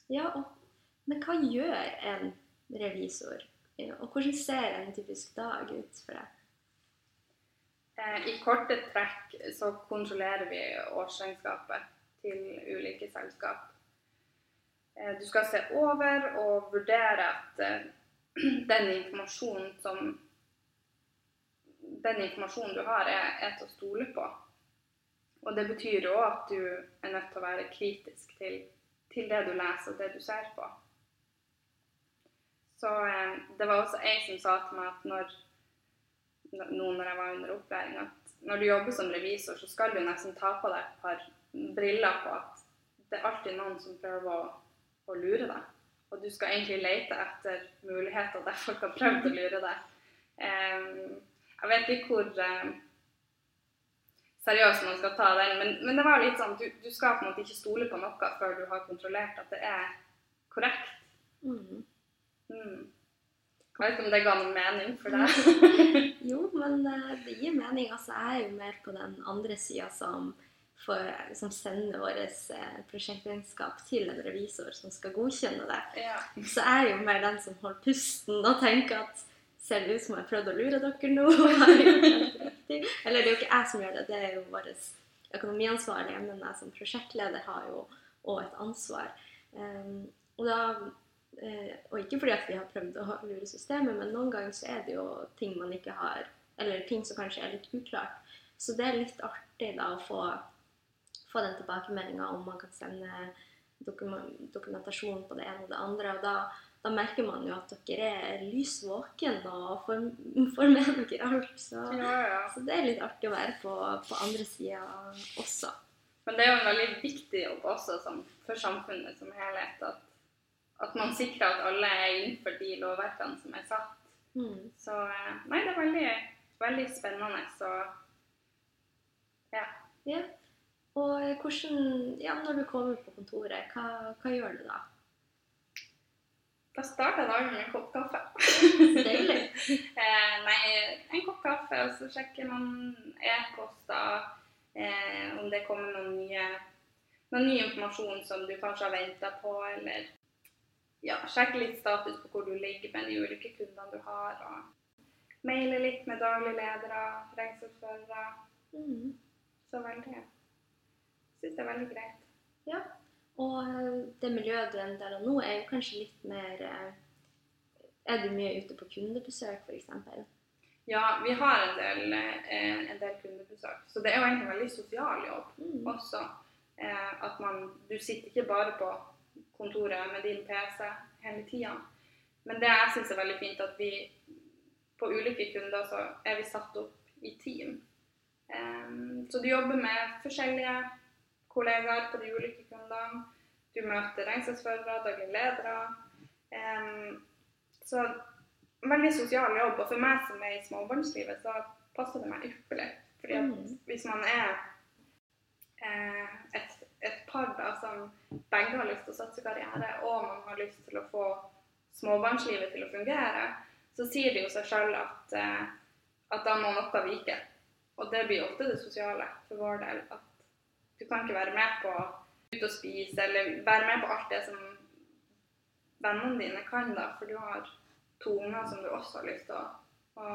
Ja, og, men hva gjør en revisor? Og hvordan ser en typisk dag ut for deg? Eh, I korte trekk så kontrollerer vi årsregnskapet til ulike selskap. Eh, du skal se over og vurdere at eh, [CLEARS THROAT] den informasjonen som den informasjonen du har, er, er, til å stole på. Og det betyr jo at du er nødt til å være kritisk til, til det du leser og det du ser på. Så eh, det var også ei som sa til meg at når, nå når jeg var under opplæring, at når du jobber som revisor, så skal du nesten ta på deg et par briller på at det er alltid noen som prøver å, å lure deg. Og du skal egentlig lete etter muligheter der folk har prøvd å lure deg. Um, jeg vet ikke hvor eh, seriøst man skal ta den, men, men, det var litt sånn du, du skal på en måte ikke stole på noe før du har kontrollert at det er korrekt. Mm. Mm. Jeg vet ikke om det ga noen mening for deg? [LAUGHS] jo, men uh, det gir mening. Altså, jeg er jo mer på den andre sida som som, sender sende vårt eh, prosjektregnskap til en revisor som skal godkjenne det. Ja. Så jeg er jo mer den som holder pusten og tenker at ser det ut som jeg prøvd å lure dere nå? [LAUGHS] Eller det er jo ikke jeg som gjør det, det er jo vår økonomiansvarlige, men jeg som prosjektleder har jo òg et ansvar. Um, og, da, uh, og ikke fordi at vi har prøvd å lure systemet, men noen ganger så er det jo ting man ikke har Eller ting som kanskje er litt uklart. Så det er litt artig da å få få den tilbakemeldinga om man kan sende dokumentasjon på det ene og det andre. og da, da merker man jo at dere er lys våken og får, får med dere alt. Så, ja, ja. så, det er litt artig å være på, på andre sida også. Men det er jo en veldig viktig jobb også som, for samfunnet som helhet. At, at, man sikrer at alle er innenfor de lovverkene som er satt. Mm. Så eh, nei, det er veldig, veldig spennende. Så ja. ja. Og hvordan Ja, når du kommer på kontoret, hva, hva gjør du da? Da starter dagen med en kopp kaffe. [LAUGHS] Deilig. eh, nei, en kopp kaffe, og så sjekker man e-poster, eh, om det kommer noen nye noen ny informasjon som du kanskje har venta på, eller ja, sjekke litt status på hvor du ligger med de ulike kundene du har. og Maile litt med daglige ledere, regnskapsførere. Mm. Så veldig syns det er veldig greit. Ja. Og eh, det miljøet du er en del av nå, er jo kanskje litt mer eh, Er du mye ute på kundebesøk, f.eks.? Ja, vi har en del, eh, en del, kundebesøk. Så det er jo egentlig en veldig sosial jobb mm. også. At man Du sitter ikke bare på kontoret med din PC hele tida. Men det jeg syns er veldig fint, at vi på ulike kunder så er vi satt opp i team. Um, så du jobber med forskjellige kollegaer på de ulike kundene. Du møter regnskapsførere, daglige ledere. Um, så veldig sosial jobb. Og for meg som er i småbarnslivet, så passer det meg ypperlig. Fordi at Mm. hvis man er eh, et, et par da, som begge har lyst til å satse karriere, og man har lyst til å få småbarnslivet til å fungere, så sier det jo seg sjøl at, eh, at da må noe vike. Og det blir ofte det sosiale for vår del. At du kan ikke være med på ut og spise, eller være med på alt det som vennene dine kan, da, for du har to unger som du også har lyst til å, å,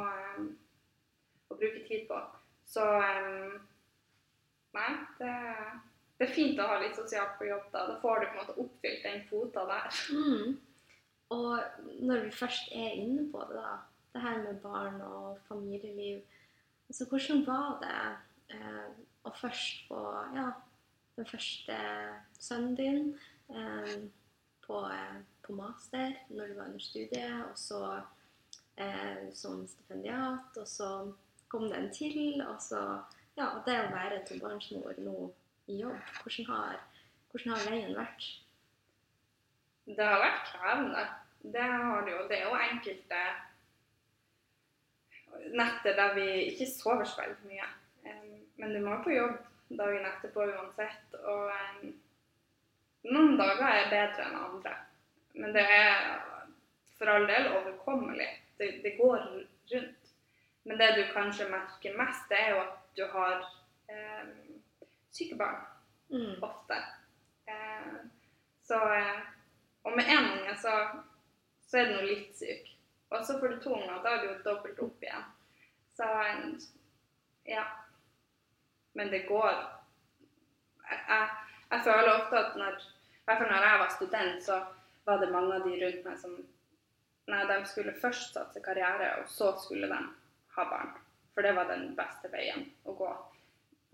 å bruke tid på. Så Nei, det, det er fint å ha litt sosialt på jobb. Da Da får du på en måte oppfylt den kvota der. Mm. Og når vi først er inne på det, da, det her med barn og familieliv altså Hvordan var det å først på ja, den første sønnen din eh, på, eh, på master når du var under studiet, og så eh, som stipendiat, og så kom det en til, og så ja, det å være tobarnsmor nå i jobb, hvordan har, hvordan har veien vært? Det har vært krevende. Det har det jo. Det er jo enkelte netter der vi ikke sover så veldig mye. Men du må på jobb dagen etterpå uansett. Og um, noen dager er bedre enn andre. Men det er for all del overkommelig. Det, det går rundt. Men det du kanskje merker mest, det er jo at du har um, syke barn Mm. ofte. Eh, så eh, Og med én unge så, så er du nå litt syk. Og så får du to unger, da er du jo dobbelt opp igjen. Så um, ja. Men det går Jeg, jeg, jeg føler ofte at når I hvert fall når jeg var student, så var det mange av de rundt meg som Nei, de skulle først satse karriere, og så skulle de ha barn. For det var den beste veien å gå.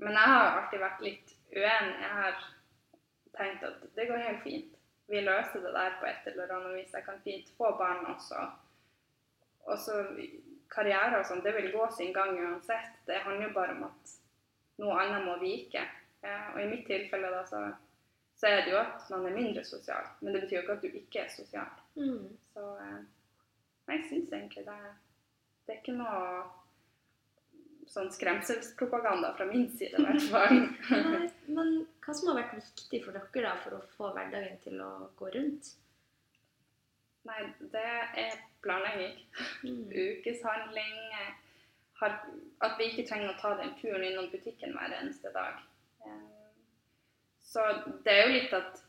Men jeg har alltid vært litt uenig. Jeg har tenkt at det går helt fint. Vi løser det der på et eller annet vis. Jeg kan fint få barn også. Og så karriere og sånn, det vil gå sin gang uansett. Det handler jo bare om at noe annet må vike. Eh, og i mitt tilfelle da, så, så er det jo at man er mindre sosial. Men det betyr jo ikke at du ikke er sosial. Mm. Så eh, jeg syns egentlig det, det er ikke noe sånn skremselspropaganda fra min side, i hvert [LAUGHS] fall. Nei, men hva som har vært viktig for dere da, for å få hverdagen til å gå rundt? Nei, det er planlegging. Mm. Ukeshandling. Har, at vi ikke trenger å ta den turen innom butikken hver eneste dag. Eh, Så det er jo litt at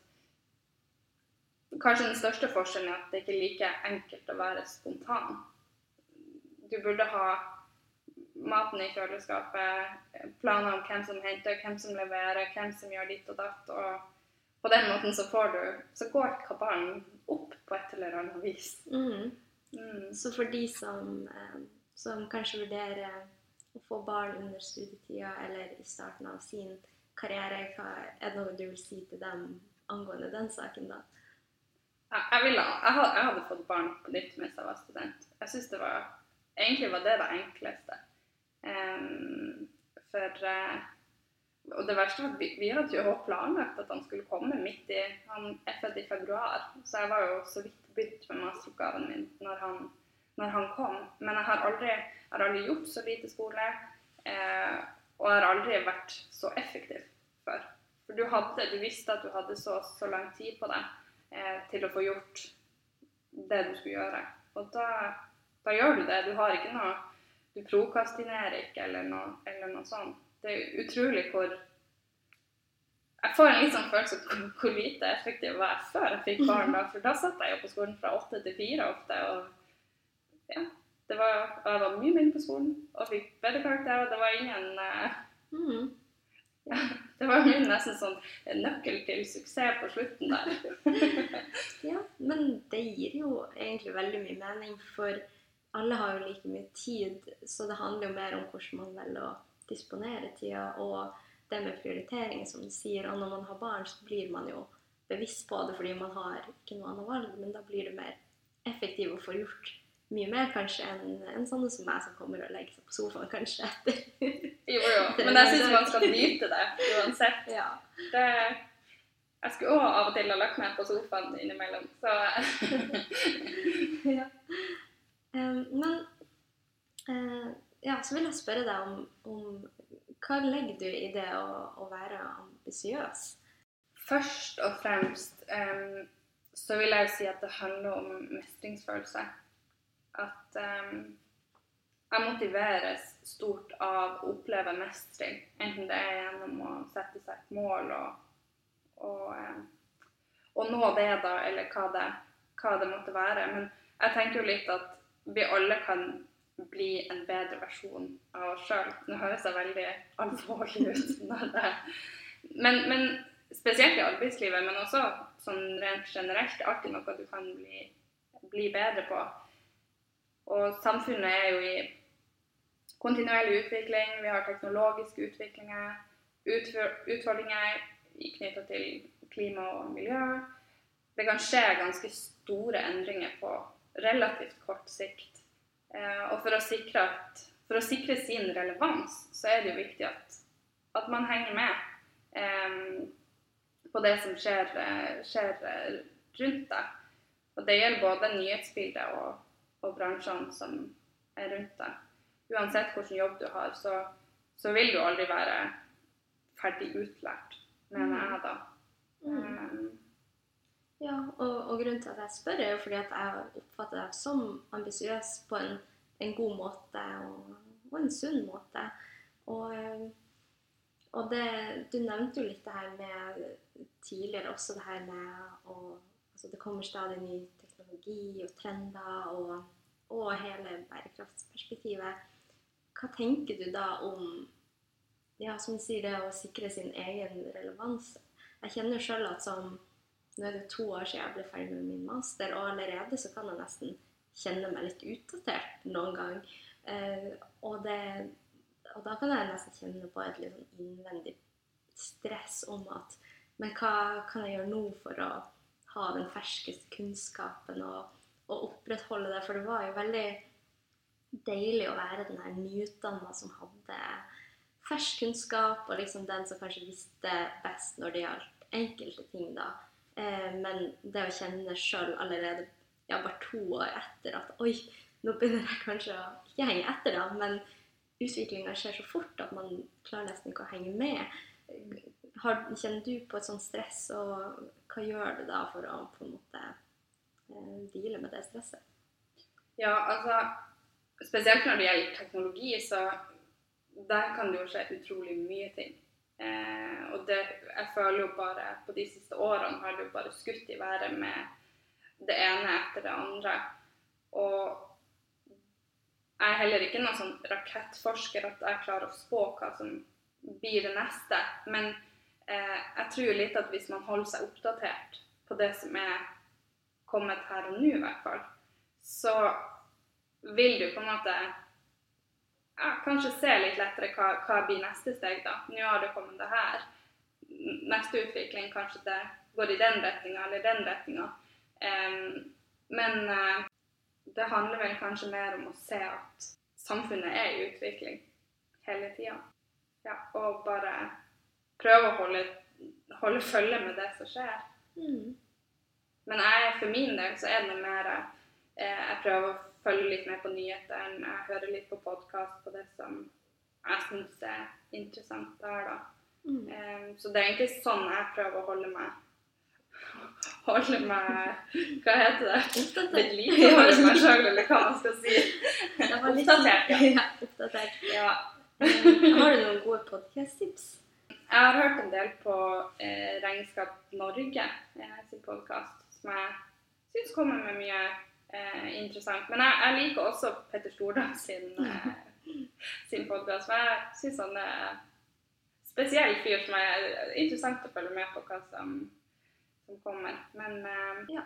Kanskje den største forskjellen er at det ikke er like enkelt å være spontan. Du burde ha maten i kjøleskapet, planer om hvem som henter, hvem som leverer, hvem som gjør ditt og datt. Og på den måten så får du Så går kabalen opp på et eller annet vis. Mm. Mm. Så for de som, eh, som kanskje vurderer å få barn under studietida eller i starten av sin karriere, hva er det noe du vil si til dem angående den saken, da? Jeg, ville, jeg, hadde, jeg hadde fått barn på nytt mens jeg var student. Jeg synes det var Egentlig var det det enkleste. Um, for uh, Og det verste var at vi, vi hadde jo planlagt at han skulle komme midt i Han er født i februar, så jeg var jo så vidt begynt med masteroppgaven min når han, når han kom. Men jeg har aldri, jeg har aldri gjort så lite skole, eh, og jeg har aldri vært så effektiv før. For du, hadde, du visste at du hadde så, så lang tid på deg eh, til å få gjort det du skulle gjøre. Og da, da gjør du det. Du har ikke noe Du prokastinerer ikke eller noe, eller noe sånt. Det er utrolig hvor Jeg får en litt sånn følelse av hvor- lite effektiv jeg var før jeg fikk barn. da, For da satt jeg jo på skolen fra åtte til fire ofte. og ja, det var, Jeg var mye mindre på skolen og fikk bedre karakterer. Det var ingen uh, Mm. [LAUGHS] Det var min nesten sånn nøkkel til suksess på slutten der. [LAUGHS] Ja, men det gir jo egentlig veldig mye mening, for alle har jo like mye tid, så det handler jo mer om hvordan man velger å disponere tida, og det med prioritering, som du sier. Og når man har barn, så blir man jo bevisst på det fordi man har ikke noe annet valg, men da blir det mer effektivt å få gjort mye mer kanskje enn en sånne som meg, som kommer og legger seg på sofaen kanskje etter. [LAUGHS] Jo, jo. Men jeg syns man skal nyte det uansett. [LAUGHS] Ja. Det, jeg skulle òg av og til ha lagt meg på sofaen innimellom, så [LAUGHS] ja. Um, men eh, ja, så vil jeg spørre deg om, om hva legger du i det å, å være ambisiøs? Først og fremst um, så vil jeg jo si at det handler om mestringsfølelse. At um, jeg motiveres stort av å oppleve mestring. Enten det er gjennom å sette seg et mål og, og, em, og nå det, da, eller hva det, hva det måtte være. Men jeg tenker jo litt at vi alle kan bli en bedre versjon av oss sjøl. Nå høres jeg veldig alvorlig ut. [LAUGHS] Når det, men, men spesielt i arbeidslivet, men også sånn rent generelt. Det er alltid noe du kan bli, bli bedre på. Og samfunnet er jo i kontinuerlig utvikling. Vi har teknologiske utviklinger, utfordringer knytta til klima og miljø. Det kan skje ganske store endringer på relativt kort sikt. Eh, og for å, sikre at, for å sikre sin relevans, så er det jo viktig at, at man henger med eh, på det som skjer, eh, skjer rundt deg. Og det gjelder både nyhetsbildet og, og bransjene som er rundt deg. Uansett hvilken jobb du har, så, så vil du aldri være ferdig utlært, mener jeg da. Mm. Um, Ja, og, og grunnen til at jeg spør, er jo fordi at jeg oppfatter deg som ambisiøs på en, en, god måte og, og, en sunn måte. Og, eh, og det, du nevnte jo litt det her med tidligere også det her med å altså Det kommer stadig ny teknologi og trender og, og hele bærekraftsperspektivet. Hva tenker du da om ja, som du sier, det å sikre sin egen relevans? Jeg kjenner sjøl at som nå er det to år siden jeg ble ferdig med min master, og allerede så kan jeg nesten kjenne meg litt utdatert noen gang. Eh, og, det, og, da kan jeg nesten kjenne på et litt sånn innvendig stress om at Men hva kan jeg gjøre nå for å ha den ferskeste kunnskapen og, og opprettholde det? For det var jo veldig deilig å være den her nyutdanna som hadde fersk kunnskap, og liksom den som kanskje visste best når det gjaldt enkelte ting, da. Eh, men det å kjenne sjøl allerede ja, bare to år etter at oi, nå begynner jeg kanskje å ikke henge etter, da, men utviklinga skjer så fort at man klarer nesten ikke å henge med. Har, kjenner du på et sånt stress, og hva gjør du da for å på en måte eh, deale med det stresset? Ja, altså Spesielt når det gjelder teknologi, så der kan det jo skje utrolig mye ting. Eh, og det, jeg føler jo bare på de siste årene har det jo bare skutt i været med det ene etter det andre. Og jeg er heller ikke noen sånn rakettforsker at jeg klarer å spå hva som blir det neste. Men jeg tror litt at hvis man holder seg oppdatert på det som er kommet her og nå, i hvert fall, så vil du på en måte ja, kanskje se litt lettere hva, hva blir neste steg, da. Nå har det kommet det her. Neste utvikling kanskje det går i den retninga eller den retninga. Um, men uh, det handler vel kanskje mer om å se at samfunnet er i utvikling hele tida. Ja, og bare prøve å holde, holde følge med det som skjer. Mm. Men jeg, for min del så er det mer eh, Jeg prøver å følge litt med på nyhetene. Jeg hører litt på podkast på det som jeg syns er interessant der, da. Mm. Um, så det er egentlig sånn jeg prøver å holde meg [LAUGHS] Holde meg Hva heter det? Oppdatert. over meg sjøl, eller hva man skal si. Litt- Oppdatert, ja. [LAUGHS] ja. Oppdatert. ja. Har du noen gode podcast-tips? Jeg har hørt en del på eh, Regnskap Norge eh, sin podkast, som jeg syns kommer med mye eh, interessant. Men jeg, jeg, liker også Petter Stordal sin, eh, sin podkast. Jeg syns han er en spesiell fyr som er interessant å følge med på hva som, som kommer. Men eh, Ja.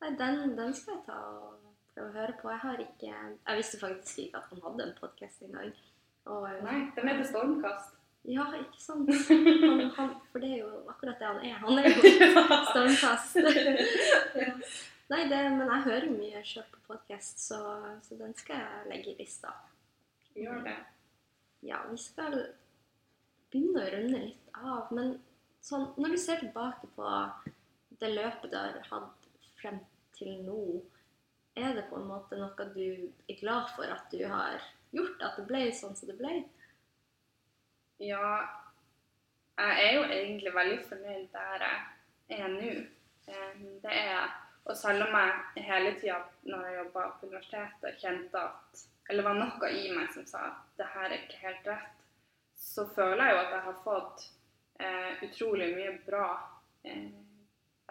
Nei, den, den skal jeg ta og prøve å høre på. Jeg har ikke Jeg visste faktisk ikke at han hadde en podkast engang. Og nei, den heter Stormkast. Ja, ikke sant? Han, han, for det er jo akkurat det han er. Han er jo stormkast. [LAUGHS] ja. Nei, det, men jeg hører mye sjøl på podkast, så, så den skal jeg legge i lista. Gjør det. ja, vi skal begynne å runde litt av. Men sånn, når du ser tilbake på det løpet du har hatt frem til nå, er det på en måte noe du er glad for at du har gjort? At det ble sånn som det ble? Ja, jeg er jo egentlig veldig fornøyd der jeg er nå. Eh, det er jeg. Og selv om jeg hele tida når jeg jobba på universitetet kjente at Eller var noe i meg som sa at det her er ikke helt rett, så føler jeg jo at jeg har fått eh, utrolig mye bra eh,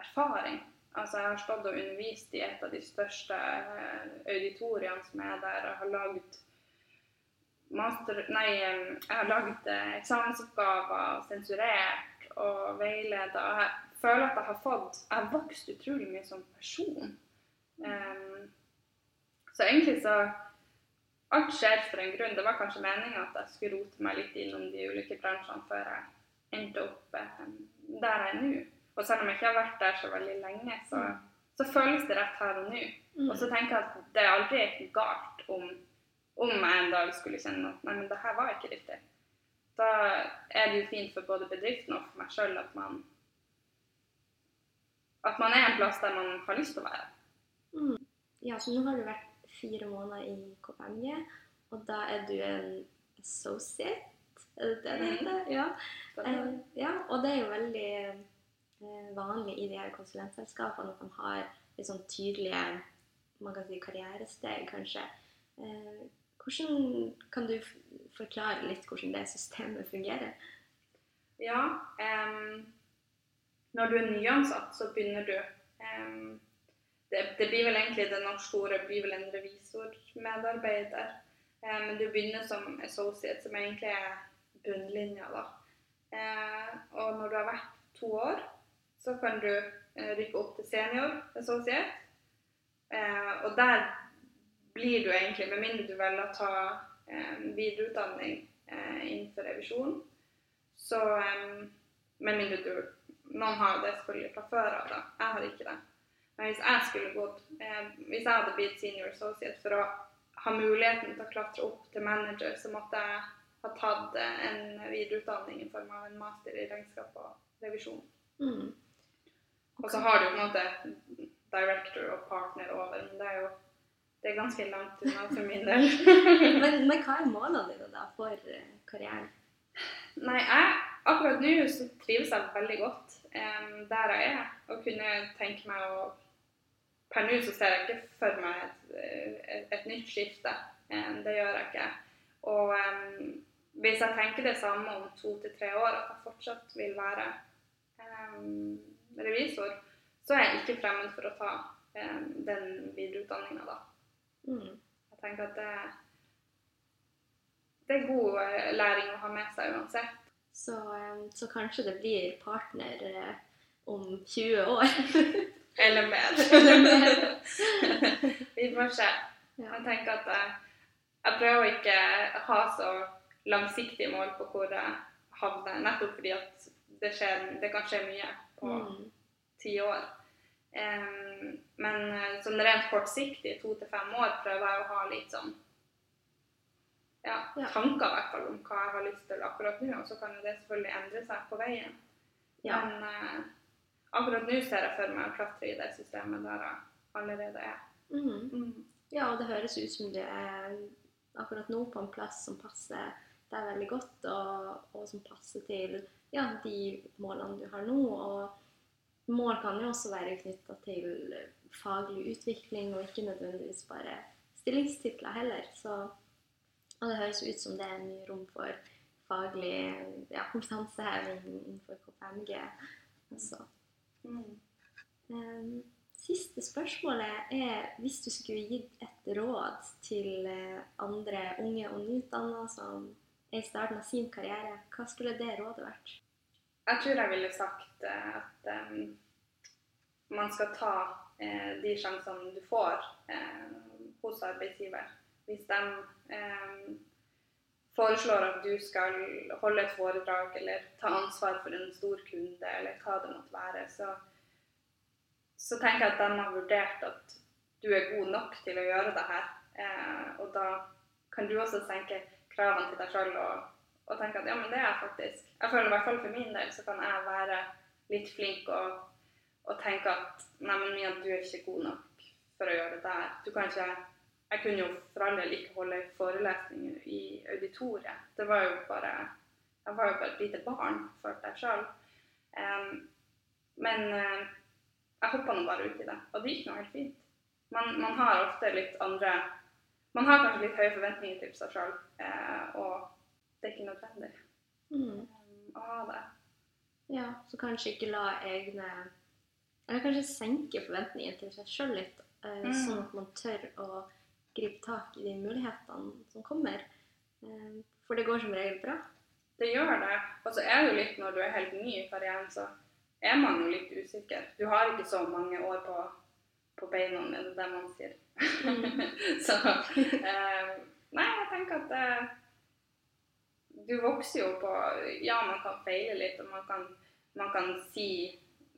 erfaring. Altså, jeg har stått og undervist i et av de største eh, auditoriene som er der. og har laget master... Nei, jeg har laget eh, eksamensoppgaver og sensurert og veileda. Jeg føler at jeg har fått Jeg har vokst utrolig mye som person. Um, så egentlig så Alt skjer for en grunn. Det var kanskje meninga at jeg skulle rote meg litt innom de ulike bransjene før jeg endte opp um, der jeg er nå. Og selv om jeg ikke har vært der så veldig lenge, så, så føles det rett her og nå. Mm. Og så tenker jeg at det er aldri galt om om jeg en dag skulle kjenne at nei, men det her var ikke riktig, da er det jo fint for både bedriften og for meg sjøl at man at man er en plass der man har lyst til å være. Mm. Ja, så nå har du vært fire måneder i KPMG, og da er du en associate? Er det det det mm. heter? Ja. Eh, ja. Og det er jo veldig eh, vanlig i de her konsulentselskapene at man har litt sånn tydelige man kan si karrieresteg, kanskje. Eh, hvordan kan du forklare litt hvordan det systemet fungerer? Ja, um, når du er nyansatt, så begynner du um, det, det, blir vel egentlig det norske ordet blir vel en revisormedarbeider. Um, men du begynner som associate, som egentlig er bunnlinja. da. Uh, og når du har vært to år, så kan du uh, rykke opp til senior associate. Uh, og der blir du egentlig, med mindre du velger å ta eh, videreutdanning eh, innenfor revisjon. Så eh, med mindre du Noen har det selvfølgelig fra før av, da. Jeg har ikke det. Men hvis jeg skulle gått eh, Hvis jeg hadde blitt senior associate for å ha muligheten til å klatre opp til manager, så måtte jeg ha tatt eh, en videreutdanning i form av en master i regnskap og revisjon. Mm. Okay. Og så har du på en måte director og partner over, men det er jo det er ganske langt unna for min del. [LAUGHS] men, men, hva er målene dine da for uh, karrieren? Nei, jeg, akkurat nå så trives jeg veldig godt um, der jeg er. Og kunne tenke meg å Per nå så ser jeg ikke for meg et, et, et nytt skifte. Um, det gjør jeg ikke. Og um, hvis jeg tenker det samme om to til tre år, at jeg fortsatt vil være revisor, så er jeg ikke fremmed for å ta den videreutdanninga da. Mm. Jeg tenker at det, det, er god eh, læring å ha med seg uansett. Så, eh, så kanskje det blir partner eh, om 20 år? [LAUGHS] Eller mer. [LAUGHS] Eller mer. [LAUGHS] Vi får se. Jeg tenker at jeg, jeg prøver å ikke ha så langsiktige mål på hvor jeg havner, nettopp fordi at det, skjer, det kan skje mye på mm. ti mm. år. Men uh, sånn rent kortsiktig, to til fem år, prøver jeg å ha litt sånn ja, ja. tanker i hvert fall om hva jeg har lyst til akkurat nå. Og så kan jo det selvfølgelig endre seg på veien. Ja. Men eh, akkurat nå ser jeg for meg å klatre i det systemet der jeg allerede er. Mm. Mm. Ja, og det høres ut som du er akkurat nå på en plass som passer deg veldig godt, og, og som passer til ja, de målene du har nå. og Mål kan jo også være knytta til faglig utvikling, og ikke nødvendigvis bare stillingstitler heller. Så, og det høres ut som det er mye rom for faglig ja, kompetanseheving innenfor KPMG også. Mm. Um, siste spørsmålet er hvis du skulle gitt et råd til eh, andre unge og nyutdanna som er i starten av sin karriere, hva skulle det rådet vært? Jeg tror jeg ville sagt eh, at um, man skal ta uh, de sjansene du får uh, hos arbeidsgiver. Hvis de um, foreslår at du skal holde et foredrag eller ta ansvar for en stor kunde, eller hva det måtte være, så, så tenker jeg at de har vurdert at du er god nok til å gjøre det her. og da kan du også senke kravene til deg sjøl og, og tenke at ja, men det er jeg faktisk. Jeg føler i hvert fall for min del så kan jeg være litt flink og, og tenke at nei, men Mia, du er ikke god nok for å gjøre det der. Du kan ikke Jeg kunne jo for all del ikke holde forelesning i auditoriet. Det var jo bare Jeg var jo bare et lite barn, følte jeg sjøl. Um, men uh, jeg hoppa nå bare ut i det, og det gikk nå helt fint. Man, man, har ofte litt andre Man har kanskje litt høye forventninger til seg sjøl, eh, og det er ikke nødvendig Mm. Å ha det. Ja, så kanskje ikke la egne Eller kanskje senke forventningene til seg sjøl litt, eh, Mm. sånn at man tør å gripe tak i de mulighetene som kommer. Eh, for det går som regel bra. Det gjør det. Og så er det jo litt når du er helt ny i karrieren, så er man jo litt usikker. Du har ikke så mange år på, på beina, er det det man sier. [LAUGHS] så eh, Nei, jeg tenker at eh, du vokser jo på Ja, man kan feile litt, og man kan, man kan si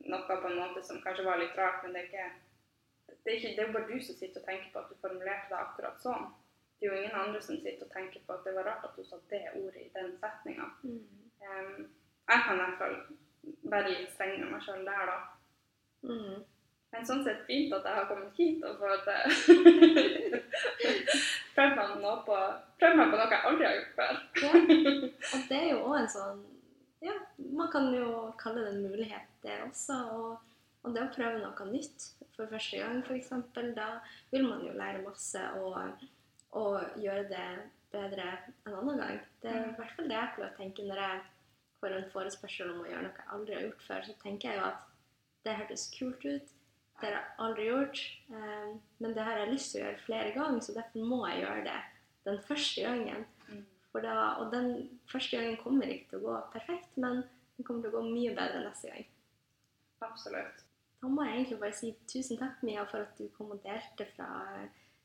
noe på en måte som kanskje var litt rart, men det er ikke det er, ikke, det er bare du som sitter og tenker på at du formulerte det akkurat sånn. Det er jo ingen andre som sitter og tenker på at det var rart at du sa det ordet i den setninga. Um, jeg kan i hvert fall være litt streng med meg sjøl der, da. Mm. Men sånn sett fint at jeg har kommet hit og fått [LAUGHS] prøvd meg, noe på, prøvd meg på noe jeg aldri har gjort før. Ja. Og det er jo òg en sånn Ja, man kan jo kalle det en mulighet, det også. Og, og det å prøve noe nytt for første gang, f.eks., da vil man jo lære masse og, og gjøre det bedre en annen gang. Det er i hvert fall det jeg pleier å tenke når jeg får en forespørsel om å gjøre noe jeg aldri har gjort før. Så tenker jeg jo at det hørtes kult ut. Det har jeg aldri gjort. eh, Men det har jeg lyst til å gjøre flere ganger, så derfor må jeg gjøre det den første gangen. Mm. Da, og den første gangen kommer ikke til å gå perfekt, men den kommer til å gå mye bedre neste gang. Absolutt. Da må jeg egentlig bare si tusen takk, Mia, for at du kom og delte fra,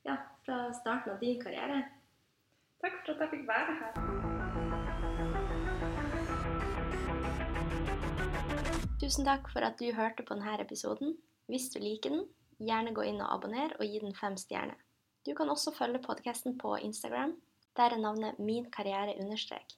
ja, fra starten av din karriere. Takk for at jeg fikk være her. Tusen takk for at du hørte på denne episoden. Hvis du liker den, gjerne gå inn og abonner og gi den fem stjerner. Du kan også følge podkasten på Instagram. Der er navnet min karriere understrek.